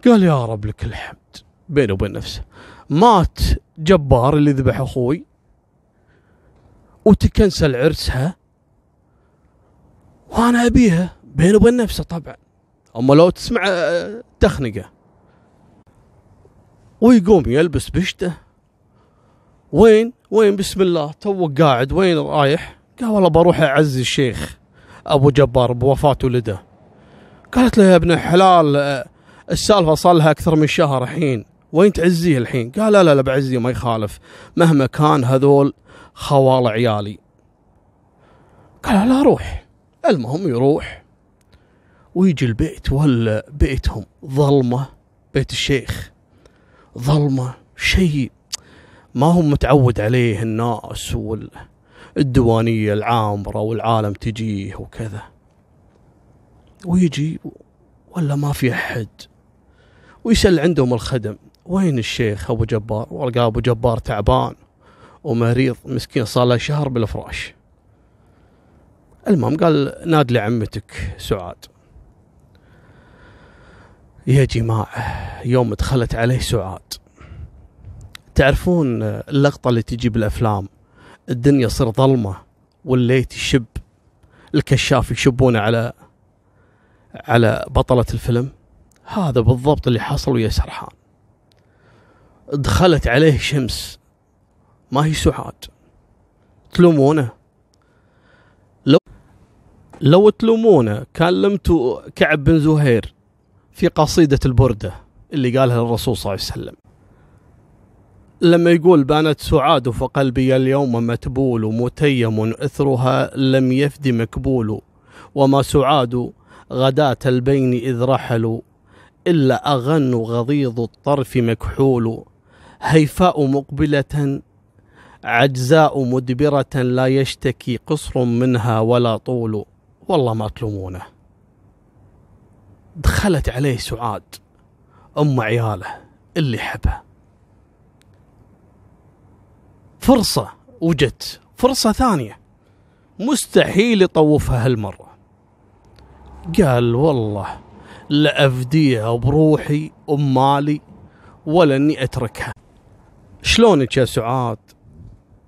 قال يا رب لك الحمد. بينه وبين نفسه مات جبار اللي ذبح أخوي وتكنسل عرسها وأنا أبيها. بينه وبين نفسه طبعا. أما لو تسمع آه، تخنقه. ويقوم يلبس بشته. وين؟ وين؟ بسم الله. تو قاعد وين رايح؟ قال والله بروح اعزي الشيخ أبو جبار بوفاة ولده. قالت له يا ابن الحلال السالفة صار لها أكثر من شهر الحين وين تعزيه الحين؟ قال لا لا بعزيه ما يخالف مهما كان هذول خوال عيالي. قال لا روح. المهم يروح ويجي البيت ولا بيتهم ظلمة بيت الشيخ ظلمة شيء ما هو متعود عليه الناس والديوانية العامرة والعالم تجيه وكذا. ويجي ولا ما في أحد. ويسأل عندهم الخدم وين الشيخ أبو جبار؟ والقى أبو جبار تعبان ومريض مسكين صار له شهر بالفراش. المهم قال ناد لعمتك سعاد. يا جماعة يوم دخلت عليه سعاد. تعرفون اللقطة اللي تجي بالأفلام؟ الدنيا صار ظلمة والليت يشب الكشاف يشبونه على على بطلة الفيلم. هذا بالضبط اللي حصل ويا سرحان. دخلت عليه شمس. ما هي سعاد. تلومونه؟ لو لو تلومونه كلمتوا كعب بن زهير في قصيدة البردة اللي قالها الرسول صلى الله عليه وسلم. لما يقول بانت سعاد فقلبي اليوم متبول متيم إثرها لم يفد مكبول وما سعاد غداة البين إذ رحلوا إلا أغن غضيض الطرف مكحول. هيفاء مقبلة عجزاء مدبرة لا يشتكي قصر منها ولا طول. والله ما تلومونه. دخلت عليه سعاد أم عياله اللي يحبها فرصة وجت فرصة ثانية. مستحيل يطوفها هالمرة. قال والله لأفديها بروحي أم مالي ولا إني أتركها. شلونك يا سعاد؟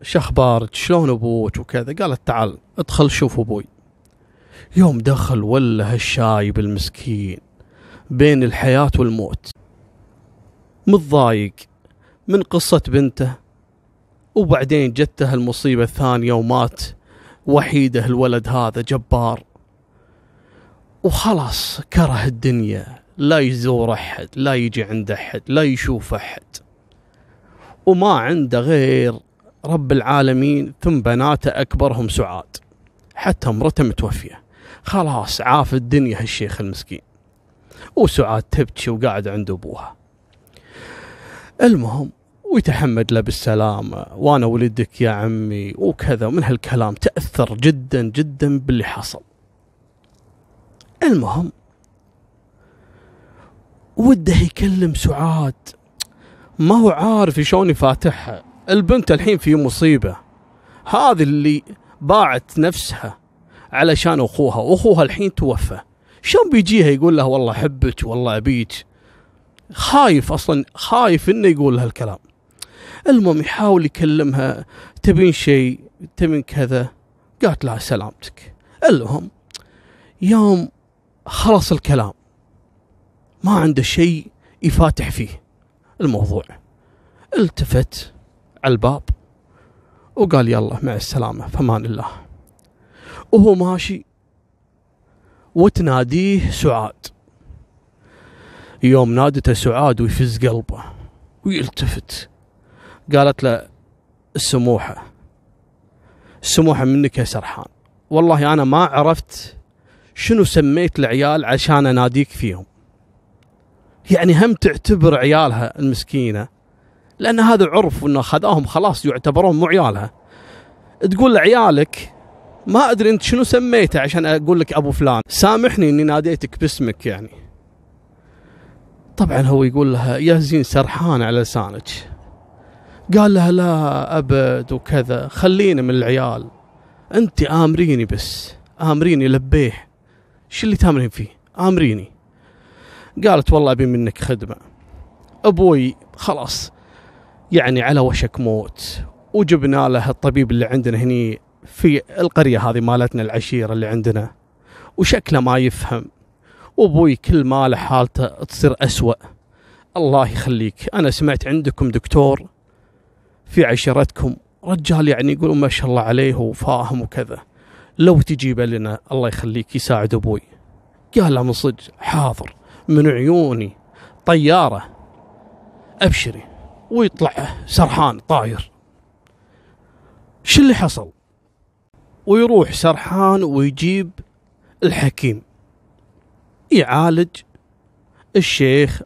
شخبارك شلون أبوك وكذا؟ قالت تعال ادخل شوف أبوي. يوم دخل ولا هالشايب المسكين بين الحياة والموت. متضايق من قصة بنته وبعدين جته المصيبة الثانية ومات. وحيده الولد هذا جبار. وخلاص كره الدنيا. لا يزور أحد لا يجي عند أحد لا يشوف أحد. وما عنده غير رب العالمين ثم بناته أكبرهم سعاد. حتى امرته متوفية. خلاص عاف الدنيا هالشيخ المسكين. وسعاد تبكي وقاعد عند أبوها. المهم ويتحمد له بالسلامة وأنا ولدك يا عمي وكذا من هالكلام تأثر جدا جدا باللي حصل. المهم وده يكلم سعاد. ما هو عارف شلون يفاتحها. البنت الحين في مصيبة. هذه اللي باعت نفسها علشان أخوها. وأخوها الحين توفى. شلون بيجيها يقول لها والله أحبك والله أبيك خايف أصلا خايف إنه يقول لها الكلام المهم يحاول يكلمها تبين شيء؟ تبين كذا؟ قالت لها سلامتك. المهم يوم خلص الكلام ما عنده شيء يفاتح فيه الموضوع. التفت على الباب وقال يلا مع السلامة فمان الله. وهو ماشي وتناديه سعاد. يوم نادته سعاد ويفز قلبه ويلتفت. قالت له السموحة السموحة منك يا سرحان. والله أنا ما عرفت شنو سميت العيال عشان أناديك فيهم. يعني هم تعتبر عيالها المسكينة لأن هذا عرف أنه خذاهم خلاص يعتبرون مو عيالها. تقول لعيالك ما أدري أنت شنو سميته عشان أقول لك أبو فلان سامحني أني ناديتك باسمك يعني. طبعا هو يقول لها يا زين سرحان على لسانك. قال لها لا أبد وكذا. خلينا من العيال. أنت آمريني بس. آمريني لبيه شو اللي تآمرين فيه؟ آمريني. قالت والله أبي منك خدمة. أبوي خلاص يعني على وشك موت. وجبنا له الطبيب اللي عندنا هني في القرية هذه مالتنا العشيرة اللي عندنا. وشكله ما يفهم. وأبوي كل ما له حالته تصير أسوأ. الله يخليك. أنا سمعت عندكم دكتور في عشيرتكم. رجال يعني يقولون ما شاء الله عليه وفاهم وكذا. لو تجيبه لنا الله يخليك يساعد أبوي. قال له من صدق حاضر. من عيوني طيارة. أبشري. ويطلع سرحان طاير. شو اللي حصل؟ ويروح سرحان ويجيب الحكيم. يعالج الشيخ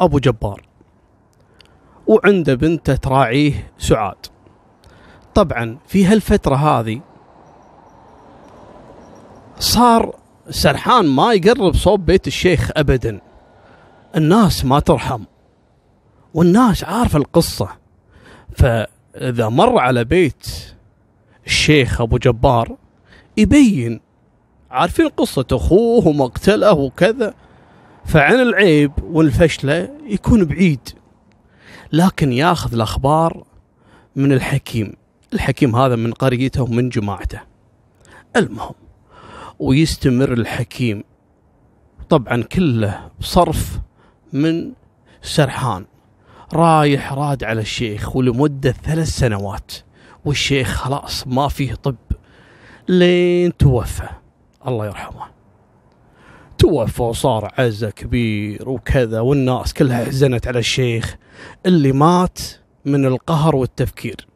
أبو جبار. وعنده بنته تراعيه سعاد. طبعا في هالفترة هذه صار سرحان ما يقرب صوب بيت الشيخ ابدا. الناس ما ترحم والناس عارفه القصة. فإذا مر على بيت الشيخ أبو جبار يبين عارفين قصة أخوه ومقتله وكذا فعن العيب والفشلة يكون بعيد. لكن ياخذ الأخبار من الحكيم. الحكيم هذا من قريته ومن جماعته. المهم ويستمر الحكيم طبعا كله صرف من سرحان. رايح راد على الشيخ ولمدة ثلاث سنوات والشيخ خلاص ما فيه طب. لين توفى. الله يرحمه. توفى وصار عزة كبير وكذا والناس كلها حزنت على الشيخ اللي مات من القهر والتفكير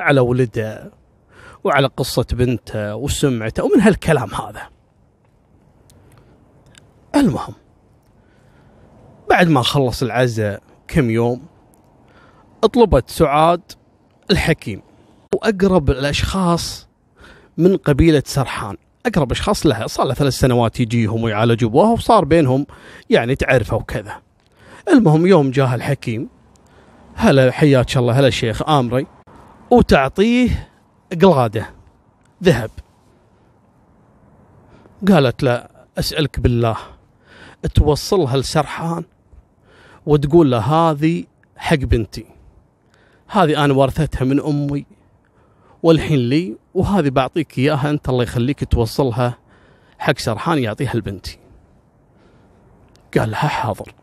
على ولده وعلى قصة بنته وسمعته ومن هالكلام هذا. المهم بعد ما خلص العزاء كم يوم طلبت سعاد الحكيم وأقرب الأشخاص من قبيلة سرحان. أقرب أشخاص لها صار له ثلاث سنوات يجيهم ويعالج ابوها وصار بينهم يعني تعرفه وكذا. المهم يوم جاه الحكيم هلا حياك الله هلا شيخ آمري وتعطيه قلاده ذهب. قالت له أسألك بالله توصلها لسرحان وتقول له هذه حق بنتي هذه أنا ورثتها من أمي والحين لي وهذه بعطيك إياها أنت الله يخليك توصلها حق سرحان يعطيها لبنتي قال لها حاضر.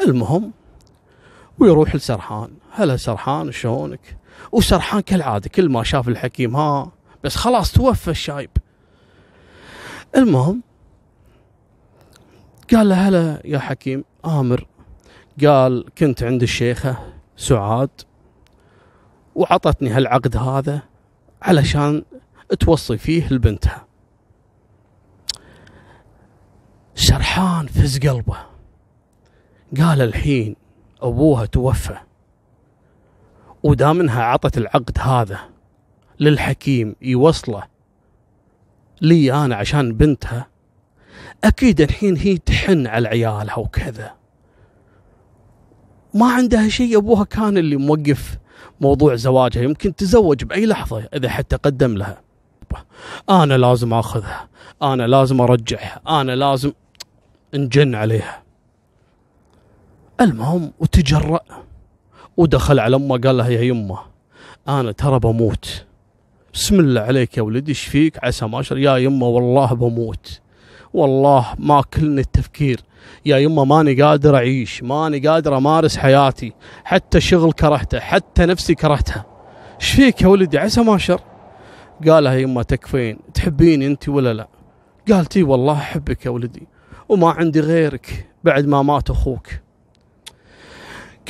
المهم ويروح لسرحان هلا سرحان شلونك؟ وسرحان كالعادة كل ما شاف الحكيم ها بس خلاص توفى الشايب. المهم قال له هلا يا حكيم آمر. قال كنت عند الشيخة سعاد وعطتني هالعقد هذا. علشان توصي فيه لبنتها. سرحان فز قلبه. قال الحين أبوها توفى. ودامنها عطت العقد هذا للحكيم يوصله لي أنا عشان بنتها أكيد الحين هي تحن على عيالها وكذا. ما عندها شيء أبوها كان اللي موقف موضوع زواجها يمكن تزوج بأي لحظة إذا حتى قدم لها. أنا لازم أخذها أنا لازم أرجعها أنا لازم انجن عليها. المهم وتجرأ ودخل على أمه قال لها يا يمه أنا ترى بموت. بسم الله عليك يا ولدي إيش فيك؟ عسى ما يا يمه والله بموت. والله ما كلني التفكير. يا يمه ماني قادر أعيش ماني قادر أمارس حياتي. حتى الشغل كرهته حتى نفسي كرهتها إيش فيك يا ولدي؟ عسى ما شر. قالها يمه تكفين تحبيني أنت ولا لا؟ قالت والله أحبك يا ولدي وما عندي غيرك بعد ما مات أخوك.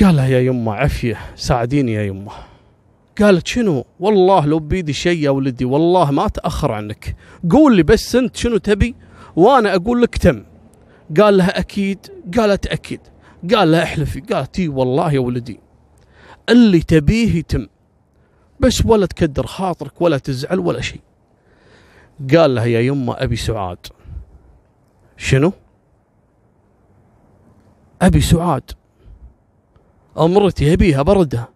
قال لها يا يمه عفيه ساعديني يا يمه قالت شنو؟ والله لو بيدي شيء يا ولدي والله ما تأخر عنك. قول لي بس أنت شنو تبي؟ وأنا أقول لك تم. قال لها أكيد قالت أكيد قال لها احلفي. قالت اي والله يا ولدي. اللي تبيه يتم بس ولا تكدر خاطرك ولا تزعل ولا شيء. قال لها يا يمه أبي سعاد. شنو؟ أبي سعاد. أمرتي أبيها بردها.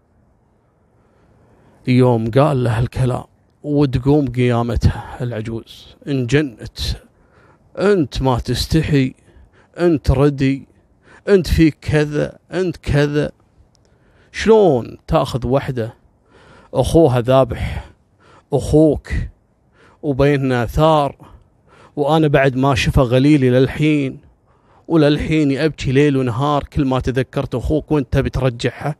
يوم قال له الكلام وتقوم قيامتها العجوز. انجنت أنت ما تستحي أنت ردي أنت فيك كذا أنت كذا. شلون تأخذ وحدة؟ أخوها ذابح أخوك وبيننا ثار وأنا بعد ما شفى غليلي للحين وللحين ابكي ليل ونهار كل ما تذكرت أخوك وأنت تبي ترجعها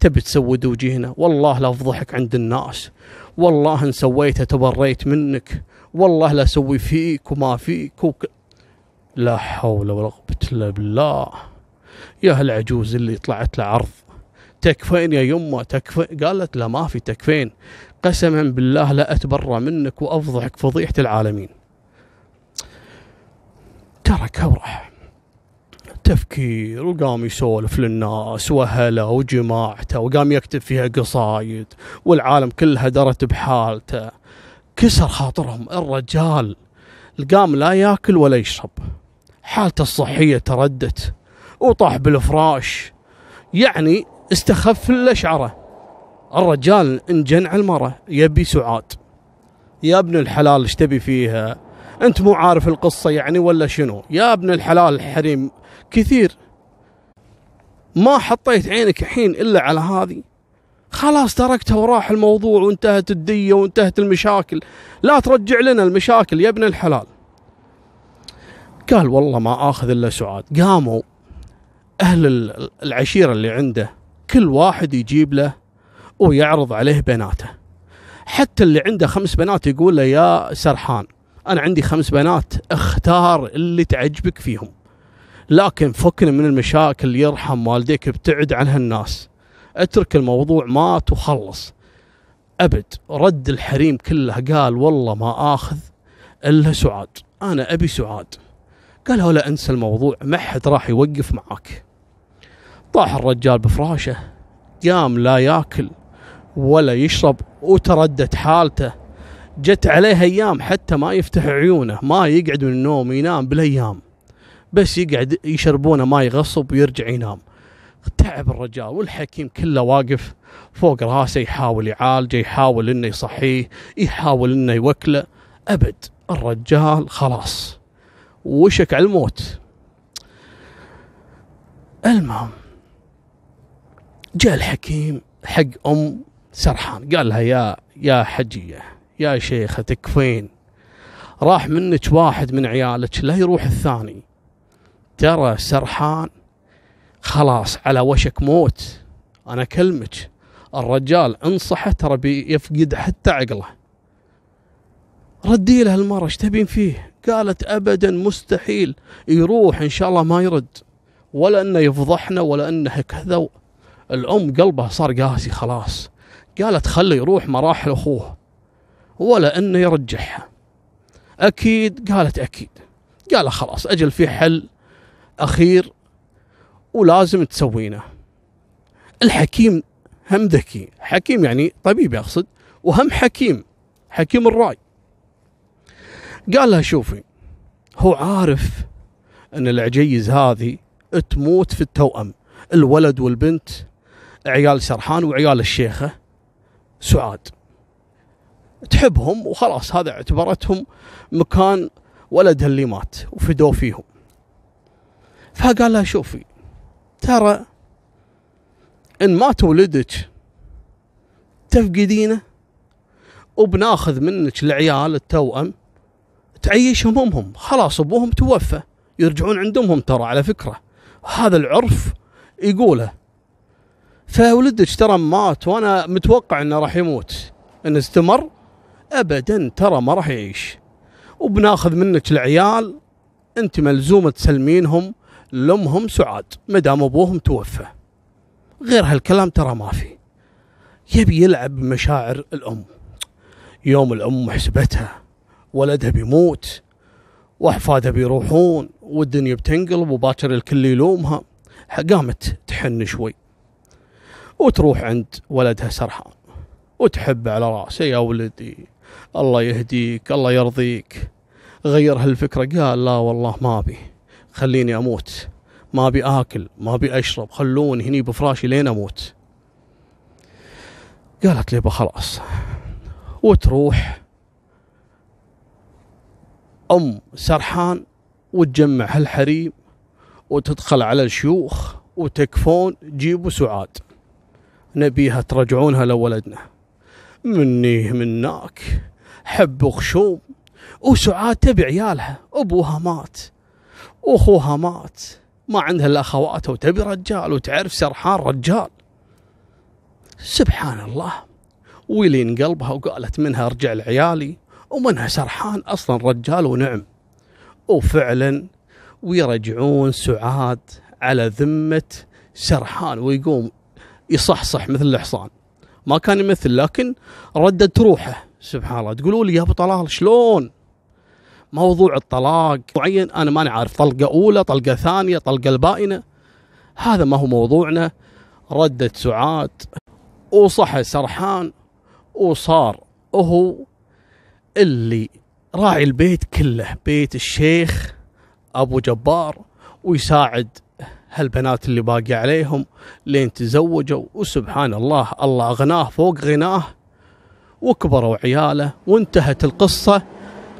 تبي تسود وجهنا. والله لا افضحك عند الناس. والله إن سويته تبريت منك. والله لا أسوي فيك وما فيك وك... لا حول ولا قوة إلا بالله. يا هالعجوز اللي طلعت له عرض. تكفين يا يمه تكفين. قالت لا ما في تكفين. قسما بالله لا أتبرى منك وأفضحك فضيحة العالمين. تركها وراح تفكير وقام يسولف للناس وهلا وجماعته وقام يكتب فيها قصايد والعالم كلها درت بحالته. كسر خاطرهم. الرجال قام لا ياكل ولا يشرب. حالته الصحية تردت. وطاح بالفراش. يعني استخف الأشعرة الرجال انجن على المرة يبي سعاد. يا ابن الحلال إيش تبي فيها؟ أنت مو عارف القصة يعني ولا شنو؟ يا ابن الحلال الحريم كثير. ما حطيت عينك الحين إلا على هذه. خلاص تركتها وراح الموضوع وانتهت الدية وانتهت المشاكل. لا ترجع لنا المشاكل يا ابن الحلال. قال والله ما آخذ إلا سعاد. قاموا أهل العشيرة اللي عنده كل واحد يجيب له ويعرض عليه بناته. حتى اللي عنده خمس بنات يقول له يا سرحان أنا عندي خمس بنات اختار اللي تعجبك فيهم. لكن فكنا من المشاكل يرحم والديك ابتعد عن هالناس اترك الموضوع مات وخلص أبد رد الحريم كله قال والله ما آخذ إلا سعاد. أنا أبي سعاد. قال ولا أنسى الموضوع ما حد راح يوقف معاك طاح الرجال بفراشه قام لا ياكل ولا يشرب وتردت حالته. جت عليه أيام حتى ما يفتح عيونه ما يقعد من النوم ينام بالأيام. بس يقعد يشربونه ماي غصب ويرجع ينام. تعب الرجال والحكيم كله واقف فوق راسه يحاول يعالجه يحاول إنه يصحيه يحاول إنه يوكله. أبد الرجال خلاص. وشك على الموت. المهم جاء الحكيم حق أم سرحان. قال لها يا يا حجية يا شيخه تكفين راح منك واحد من عيالك لا يروح الثاني. ترى سرحان خلاص على وشك موت. أنا كلمك. الرجال انصحه ترى بيفقد حتى عقله. ردي له المرة إيش تبين فيه؟ قالت ابدا مستحيل. يروح إن شاء الله ما يرد. ولا إنه يفضحنا ولا إنه كذا الأم قلبها صار قاسي خلاص. قالت خلي يروح مراحل أخوه. ولا إنه يرجعها أكيد؟ قالت أكيد. قال خلاص أجل في حل أخير. ولازم تسوينه. الحكيم هم ذكي. حكيم يعني طبيب يقصد وهم حكيم حكيم الرأي. قال لها شوفي هو عارف أن العجيز هذه تموت في التوأم. الولد والبنت عيال سرحان وعيال الشيخة سعاد. تحبهم وخلاص هذا اعتبرتهم مكان ولدها اللي مات وفدوا فيهم. فقال لها شوفي ترى إن مات ولدك تفقدينه وبناخذ منك العيال التوأم تعيشهم امهم خلاص أبوهم توفى. يرجعون عند امهم ترى على فكرة. هذا العرف يقوله. فولدك ترى مات وأنا متوقع إنه راح يموت. إن استمر ابدا ترى ما راح يعيش. وبناخذ منك العيال. أنت ملزومة تسلمينهم. لامهم سعاد ما دام أبوهم توفى. غير هالكلام ترى ما في. يبي يلعب بمشاعر الأم. يوم الأم محسبتها ولدها بيموت واحفادها بيروحون والدنيا بتنقلب وباكر الكل يلومها. قامت تحن شوي. وتروح عند ولدها سرحان. وتحب على رأسه يا ولدي الله يهديك الله يرضيك. غير هالفكرة قال لا والله ما أبي. خليني أموت. ما أبي آكل ما أبي أشرب خلوني هني بفراشي لين أموت. قالت لي خلاص وتروح أم سرحان وتجمع هالحريم وتدخل على الشيوخ وتكفون جيبوا سعاد. نبيها ترجعونها لولدنا. مني مناك حب وخشوم وسعاد تبي عيالها أبوها مات. واخوها مات. ما عندها إلا اخواتها وتبي رجال وتعرف سرحان رجال. سبحان الله. ويلين قلبها وقالت منها أرجع لعيالي. ومنها سرحان أصلا رجال ونعم. وفعلا ويرجعون سعاد على ذمة سرحان ويقوم يصحصح مثل الحصان. ما كان يمثل لكن ردت روحه. سبحان الله. تقولوا لي يا أبو طلال شلون؟ موضوع الطلاق. معين أنا ماني عارف طلقة أولى طلقة ثانية طلقة البائنة. هذا ما هو موضوعنا. ردت سعاد. وصحى سرحان. وصار هو اللي راعي البيت كله. بيت الشيخ أبو جبار. ويساعد هالبنات اللي باقي عليهم لين تزوجوا. وسبحان الله الله أغناه فوق غناه. وكبروا عياله. وانتهت القصة.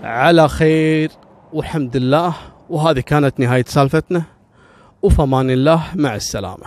على خير والحمد لله. وهذه كانت نهاية سالفتنا. وفمان الله مع السلامة.